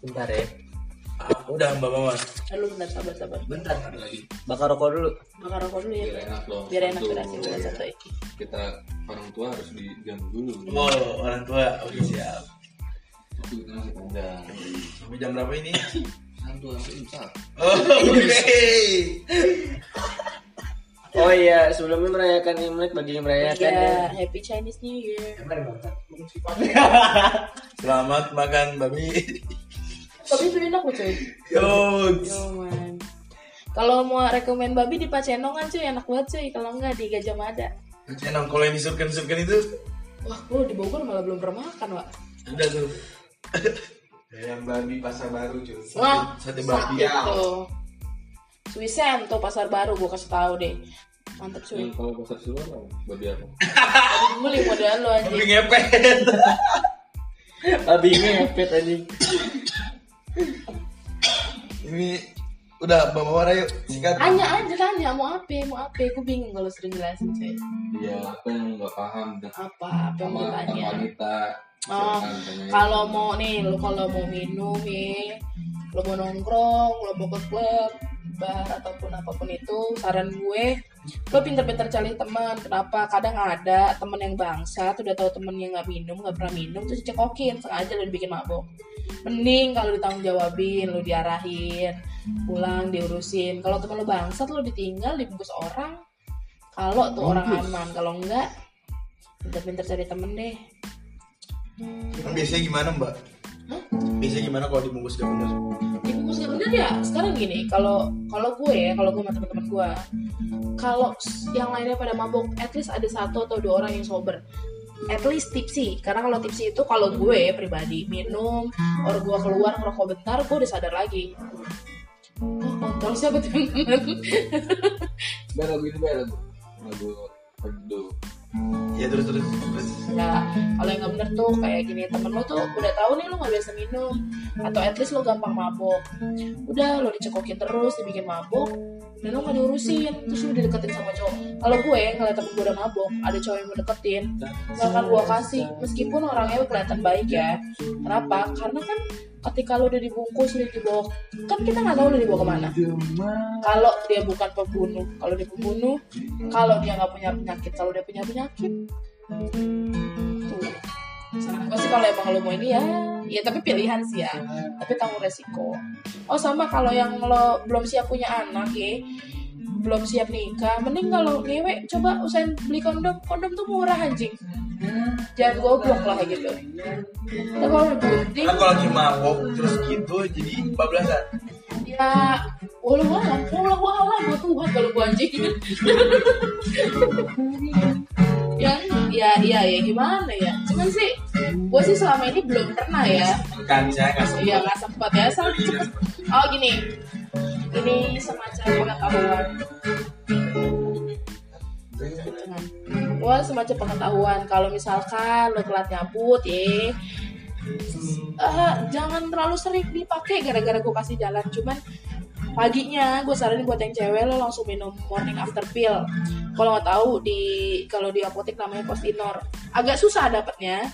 bentar ya Ah, udah Mbak Mawar. Eh, lu bentar sabar sabar. bentar lagi bakar rokok dulu Bakar rokok dulu ya. biar enak loh Biar enak durasi udah satu kita orang tua harus dijamu dulu Oh, orang tua. Oke, siap. Itu kita masih panjang Sampai jam berapa ini? satu sampai imsak Oh, oh iya sebelumnya merayakan imlek bagi yang merayakan Ya, ya Happy Chinese New Year. Selamat makan babi. Tapi itu enak loh cuy. Yo. Yo man. Kalau mau rekomen babi di Pacenongan cuy enak banget cuy. Kalau enggak di Gajah Mada. Enak kalau yang disurken-surken itu Wah, gue di Bogor malah belum pernah makan, Wak. ada tuh. Yang babi pasar baru cuy. Wah, Sate babi. tuh. Tuh pasar baru gue kasih tahu deh. Mantep cuy. yang kalau pasar siluar apa? babi apa Tadi beli modal lo aja. Babi ngepet. babi ngepet anjing Ini udah Mbak Mawar ayo sikat. Tanya aja tanya mau apa, mau apa? Gue bingung kalau sering jelasin cuy. iya apa yang nggak paham Apa? Apa yang mau tanya? wanita Oh, kalau mau nih, lu kalau mau minum nih, lu mau nongkrong, lu mau ke klub, bar ataupun apa pun itu, saran gue, lu pinter-pinter cari teman. Kenapa? Kadang ada temen yang bangsa, tuh udah tahu temen yang nggak minum, nggak pernah minum, terus cekokin, sengaja lu bikin mabok. Mending kalau ditanggung jawabin, lu diarahin, pulang diurusin. Kalau temen lu bangsat, lu ditinggal, dibungkus orang. Kalau tuh orang aman, kalau enggak, pinter-pinter cari temen deh. Biasanya gimana Mbak? Biasanya gimana kalau dibungkus gak bener? Bener ya sekarang gini kalau kalau gue ya kalau gue sama teman-teman gue kalau yang lainnya pada mabok at least ada satu atau dua orang yang sober at least tipsy karena kalau tipsy itu kalau gue pribadi minum or gue keluar ngerokok bentar gue udah sadar lagi oh siapa Biar lagu ini lagu lagu Pedo Ya terus terus. terus. ya kalau yang nggak bener tuh kayak gini temen lo tuh udah tahu nih lo nggak biasa minum. Atau at least lo gampang mabok. Udah lo dicekokin terus dibikin mabok dan lo nggak diurusin. Terus lo dideketin sama cowok. Kalau gue ngeliat temen gue udah mabok ada cowok yang mau deketin nggak akan gue kasih. Meskipun orangnya kelihatan baik ya. Kenapa? Karena kan ketika lo udah dibungkus udah dibawa kan kita nggak tahu lo dibawa ke mana. Kalau dia bukan pembunuh kalau dia pembunuh kalau dia nggak punya penyakit kalau dia punya penyakit tuh. Saran kalau emang lo mau ini ya. Ya tapi pilihan sih ya. Tapi tanggung resiko. Oh sama kalau yang lo belum siap punya anak ya belum siap nikah mending kalau ngewe coba usahain beli kondom kondom tuh murah anjing jangan goblok lah gitu tapi kalau kan lagi mabok terus gitu jadi bablasan ya walau alam walau alam gue Tuhan kalau gue anjing yang ya ya ya gimana ya cuman sih gue sih selama ini belum pernah ya kan saya nggak sempat Iya nggak sempat ya. Asal cepet. Oh gini, ini semacam pengetahuan. Wah semacam pengetahuan. Kalau misalkan lo telat nyabut, ya, eh, jangan terlalu sering dipakai gara-gara gue kasih jalan. Cuman paginya gue saranin buat yang cewek lo langsung minum morning after pill. Kalau nggak tahu di kalau di apotek namanya postinor. Agak susah dapetnya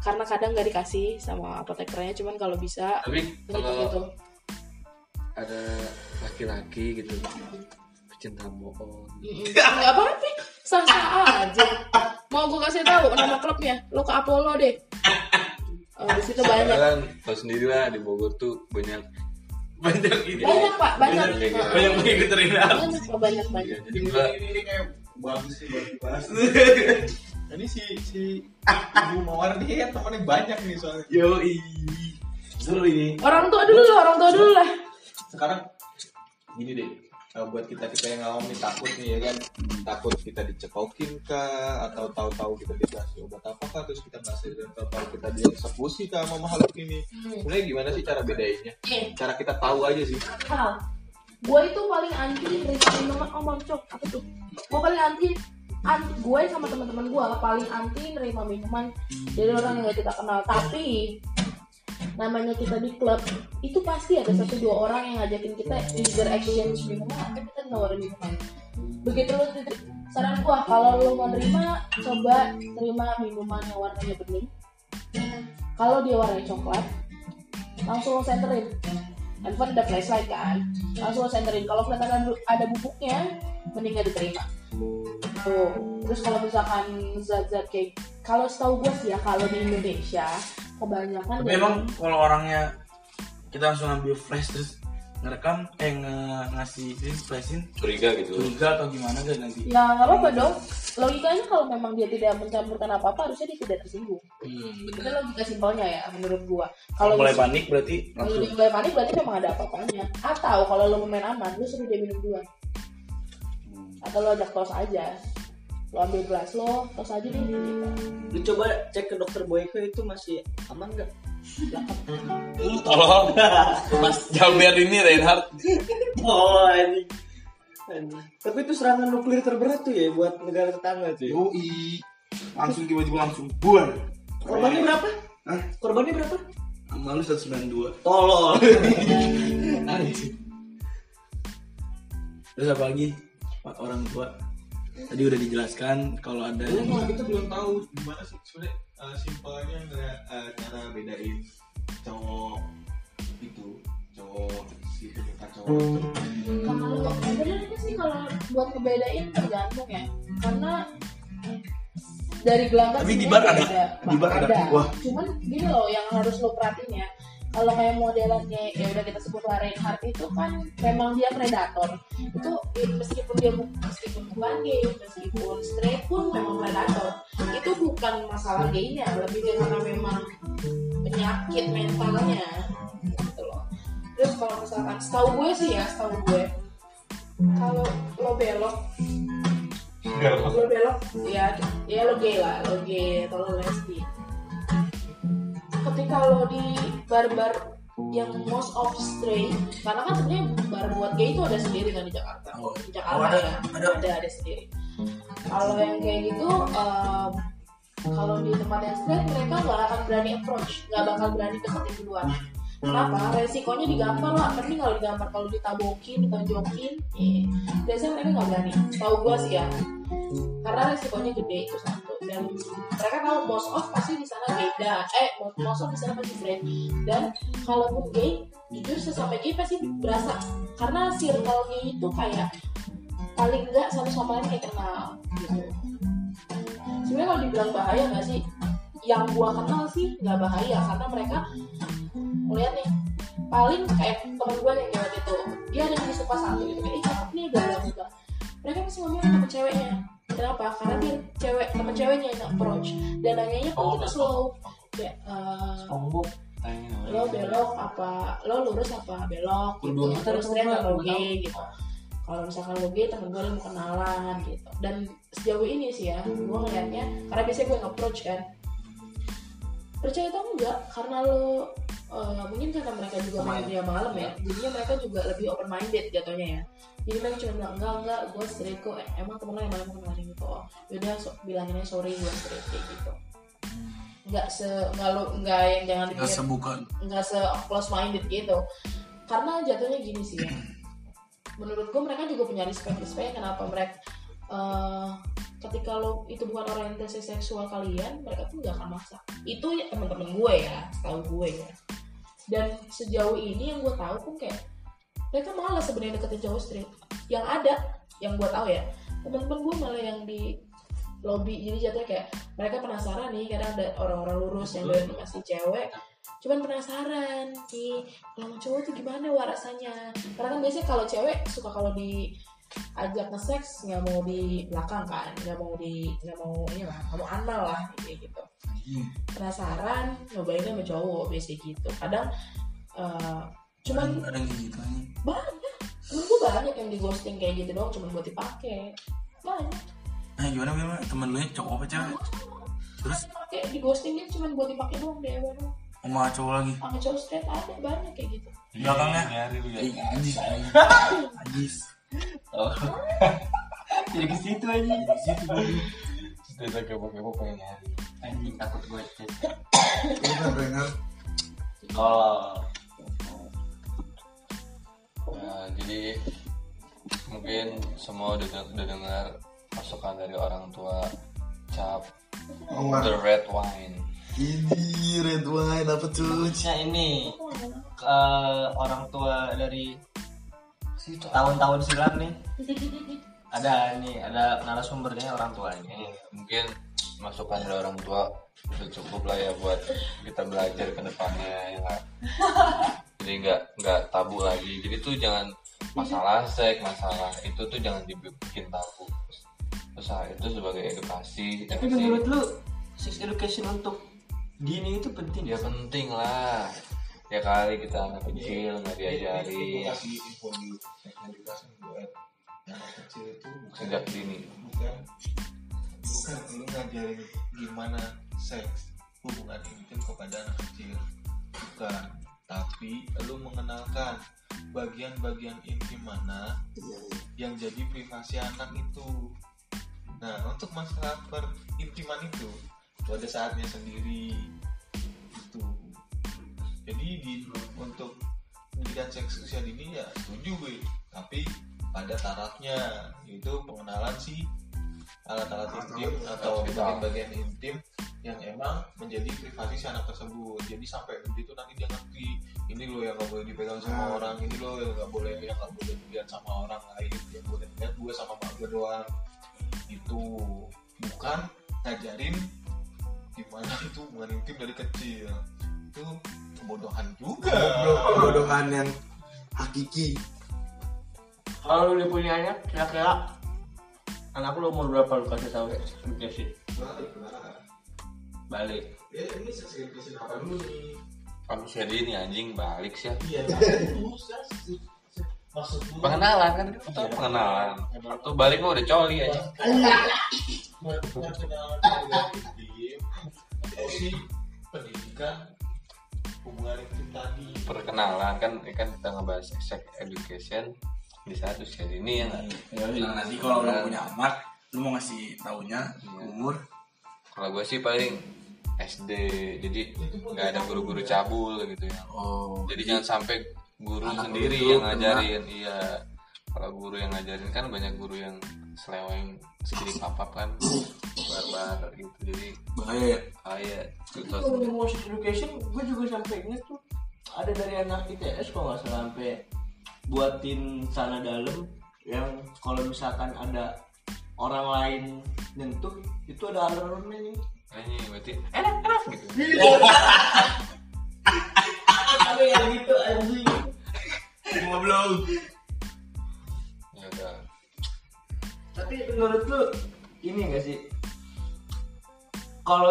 karena kadang nggak dikasih sama apotekernya cuman kalau bisa tapi kalau gitu ada laki-laki gitu pecinta bohong. Nggak apa-apa sah-sah aja. Mau gue kasih tahu nama klubnya lo ke Apollo deh. Oh, di situ banyak. kan? Tau sendiri lah di Bogor tuh banyak banyak ini. Banyak pak. Banyak Banyak banyak banyak banyak pak banyak banyak ya, jadi ini, ini, ini kayak bagus sih buat dibahas. Ini si si ibu mawar nih kan temennya banyak nih soalnya. Yo seru ini. Orang tua dulu orang tua dulu lah. Sekarang gini deh. eh, buat kita kita yang awam nih takut nih ya kan? Takut kita dicekokin kah? Atau tahu-tahu kita dikasih obat apa kah? Terus kita ngasih dan tahu-tahu kita dieksekusi kah sama makhluk ini? Sebenarnya gimana sih cara bedainnya? Nih cara kita tahu aja sih. Hal gue itu paling anti nerima minuman oh mancok apa tuh? Gue paling anti anti gue sama teman-teman gue paling anti nerima minuman. Dari orang yang gak kita kenal. Tapi namanya kita di klub itu pasti ada satu dua orang yang ngajakin kita either exchange minuman atau kita nawarin minuman begitu lo saran gue kalau lo mau nerima coba terima minuman yang warnanya bening. Kalau dia warnanya coklat langsung lo centerin handphone ada flashlight kan. Langsung lo centerin kalau kelihatan ada, ada bubuknya mending gak diterima. Tuh terus kalau misalkan zat-zat kayak kalau setahu gue sih ya kalau di Indonesia kebanyakan tapi emang kalau orangnya kita langsung ambil flash terus ngerekam eh nge- ngasih flashin. Curiga gitu. Curiga atau gimana kan nanti? Ya nggak apa-apa dong. Logikanya kalau memang dia tidak mencampurkan apa-apa harusnya dia tidak tersinggung. Hmm, itu logika simpelnya ya menurut gua. Kalau mulai panik berarti kalau langsung dia mulai panik berarti memang ada apa-apanya. Atau kalau lo mau main aman lo suruh dia minum duluan. Atau lo ajak tos aja lo ambil gelas lo tos aja deh gitu. Lu coba cek ke dokter Boyke itu masih aman nggak? tolong mas Jaber ini Reinhardt Oh ini. Tapi itu serangan nuklir terberat tuh ya buat negara tetangga ya. Yoi langsung tiba-tiba langsung buar Korbannya berapa? Hah? Korbannya berapa? Malu 192 Tolol. Terus apa lagi? Orang tua Tadi udah dijelaskan kalau ada Gue malah kita belum tahu gimana sih sebenarnya eh, simpelnya eh, cara bedain cowok itu cowok si penyuka cowok itu. kalau sebenarnya sih kalau buat ngebedain tergantung ya karena dari gelanggang Tapi di bar ada. beda. Di bar ada. Wah. cuman gini loh yang harus lo perhatiin ya kalau kayak modelannya ya udah kita sebut lah Reinhardt itu kan memang dia predator. Itu eh, meskipun dia meskipun bukan gay meskipun straight pun memang predator. Itu bukan masalah gaynya lebih karena memang penyakit mentalnya gitu loh. Terus kalau misalkan setahu gue sih ya setahu gue kalau lo belok. lo belok ya ya lo gay lah lo gay atau lo lesbi ketika lo di bar-bar yang most of straight karena kan sebenarnya bar buat gay itu ada sendiri kan di Jakarta. Oh, di Jakarta oh, ada, ya ada. ada ada sendiri. Kalau yang kayak gitu em, kalau di tempat yang straight mereka nggak akan berani approach nggak bakal berani deketin duluan Kenapa? Resikonya digambar lah, mending kalau digambar kalau ditabokin, ditonjokin, eh, biasanya mereka nggak berani. Tahu gua sih ya, karena resikonya gede itu satu. Dan mereka tahu most of pasti di sana dan eh most of di sana pasti straight. Dan kalaupun gay, jujur sesampai gay pasti berasa karena circle gay itu kayak paling enggak satu sama lain kayak kenal gitu. Sebenarnya kalau dibilang bahaya nggak sih? Yang gua kenal sih nggak bahaya karena mereka melihat nih paling kayak temen gue yang cewek itu dia ada yang suka satu gitu kayak "Ih, cakep nih udah muda mereka masih ngomong sama ceweknya. Kenapa? Karena dia cewek teman ceweknya yang approach. Dan nanyanya pun kita slow. Kayak eh, Ombok. lo belok apa lo lurus apa belok gitu. Terus dia Mbak. G gitu. Kalau misalkan lo G temen gue mau kenalan gitu. Dan sejauh ini sih ya gue ngeliatnya karena biasanya gue nge-approach kan percaya atau enggak karena lo eh, mungkin karena mereka juga main dia malam ya jadinya mereka juga lebih open minded jatuhnya ya. Jadi mereka cuma bilang enggak enggak gue straight kok. Eh, emang temen lo yang malam kemarin gitu oh yaudah so, bilanginnya sorry gue straight kayak gitu. Nggak se nggak lo nggak yang jangan nggak dipikir sebuka nggak se close minded gitu. Karena jatuhnya gini sih ya. Menurut gue mereka juga punya respect respect kenapa mereka eh, ketika lo itu bukan orientasi seksual kalian mereka tuh nggak akan maksa. Itu ya teman-teman gue ya setahu gue ya. Dan sejauh ini yang gue tahu pun kayak mereka malah sebenarnya deketin cowok straight yang ada yang gue tahu ya teman-teman gue malah yang di lobby. Jadi jatuhnya kayak mereka penasaran nih karena ada orang-orang lurus yang doyan masih cewek. Cuman penasaran nih kalau cowok tuh gimana wah rasanya karena kan biasanya kalau cewek suka kalau di ajak nge-sex nggak mau di belakang kan nggak mau di nggak mau ini lah nggak mau anal lah kayak gitu. Penasaran nyobainnya sama cowok biasanya gitu. Kadang eh, cuman ada yang kayak gitu aja banyak. Temen gue banyak yang di ghosting kayak gitu doang cuma buat dipakai. Banyak. Nah gimana gimana? Temen lu nya cowok apa cewek? Terus? Kayak di ghostingnya cuma buat dipakai doang deh doang. Sama cowok lagi? Sama cowok straight ada banyak kayak gitu. Di belakangnya? Nyari lu ya. Anjis anjis anjis Jadi ke situ aja. kita kepo-kepo pengen nyari Anjing takut gue chat. oh nah, jadi mungkin semua udah, udah dengar masukan dari orang tua cap the red wine Ini red wine apa tuh? Nah ini ke orang tua dari tahun-tahun silam nih. Ada nih ada narasumbernya orang tuanya mungkin masukan dari orang tua udah cukup lah ya buat kita belajar ke depannya ya nggak? jadi nggak nggak tabu lagi. Jadi tuh jangan masalah seks masalah itu tuh jangan dibikin tabu. Hal itu sebagai edukasi tapi edukasi. menurut lu sex education untuk dini itu penting ya penting lah ya kali kita anak kecil nggak Gue diajari bukan sejak dini. bukan bukan lu ngajarin gimana seks hubungan intim kepada anak kecil. Bukan tapi lu mengenalkan bagian-bagian intim mana yang jadi privasi anak itu. Nah untuk masalah perintiman itu itu ada saatnya sendiri itu jadi di untuk pendidikan seks usia dini ya setuju gue. Tapi pada tarafnya yaitu pengenalan si alat-alat intim atau bagian-bagian intim yang emang menjadi privasi si anak tersebut. Jadi sampai begitu nanti dia ngerti ini lo yang nggak boleh dipegang sama orang ini lo yang nggak boleh yang nggak boleh dilihat sama orang lain yang boleh dilihat gue sama mak gue doang. Itu bukan ngajarin gimana itu hubungan intim dari kecil itu kebodohan juga Kebodohan yang hakiki. kalau lu punya anak kira-kira anak lu umur berapa lu kasih tahu education balik balik ya ini education apa dulu nih kalau usia dini anjing balik sih ya iya pengenalan kan kita pengenalan tuh balik mah udah coli aja itu sih pendidikan tadi perkenalan kan kan kita ngebahas sex education di saat usia dini ya nggak? Nah nanti kalau lu punya anak lu mau ngasih taunya umur? Kalau gue sih paling SD jadi nggak ada guru-guru cabul gitu ya. Oh jadi jangan sampai guru Anak sendiri yang kena. ngajarin iya. Kalau guru yang ngajarin kan banyak guru yang seleweng sedikit papap kan barbar gitu. Jadi bahaya ya? Kalau ngomong sex education gue juga sampai inget tuh ada dari anak ITS kalau nggak salah sampai buatin sana dalam yang kalau misalkan ada orang lain nyentuh itu ada alarmnya nih. Ini berarti enak enak gitu. Ada yang gitu anjing. Cuma belum ya udah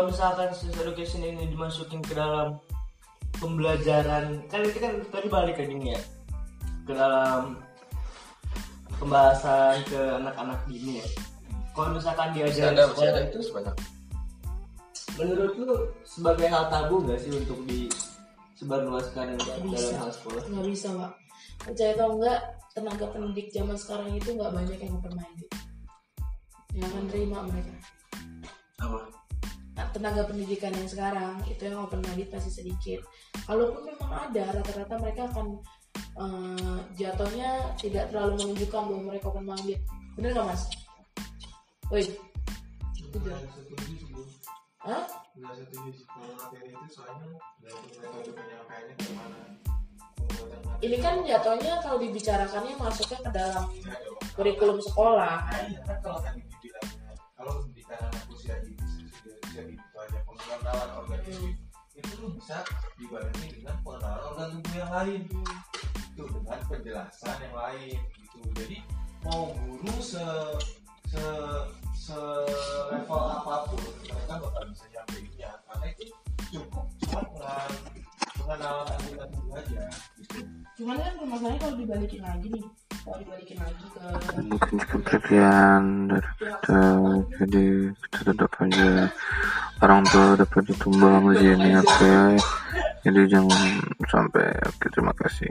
misalkan sex education ini dimasukin ke dalam pembelajaran kan itu kan tadi balik ke gini ya ke dalam pembahasan ke anak-anak gini ya kalau misalkan diajarin ada, sekolah ada. itu Sebanyak. menurut lu sebagai hal tabu nggak sih untuk disebarluaskan dalam bisa. hal sekolah nggak bisa pak percaya atau enggak tenaga pendidik zaman sekarang itu nggak banyak yang minded yang akan terima mereka Apa? Nah, tenaga pendidikan yang sekarang itu yang open minded pasti sedikit kalaupun memang ada rata-rata mereka akan eh, jatuhnya tidak terlalu menunjukkan bahwa mereka open minded bener nggak mas? Woi. Hah? setuju sih kalau materi itu soalnya dari metode penyampaiannya materi Ini kan jatuhnya kalau dibicarakannya masuknya ke dalam ada waktu. kurikulum sekolah. Iya, kan kalau tadi dibilangnya kalau pendidikan anak usia itu aja pengenalan organ tubuh itu lu bisa dibarengi dengan pengenalan organ tubuh yang lain. Itu dengan penjelasan yang lain gitu. Jadi mau guru se se se level apa pun mereka bakal bisa nyampeinnya. Karena itu cukup cuma pengenalan pengenalan tubuh aja gitu Cuman kan permasalahannya kalau dibalikin lagi nih, kalau dibalikin lagi ke dari kita jadi kita tetap aja orang tua dapat ditumbang di sini oke jadi jangan sampai oke terima kasih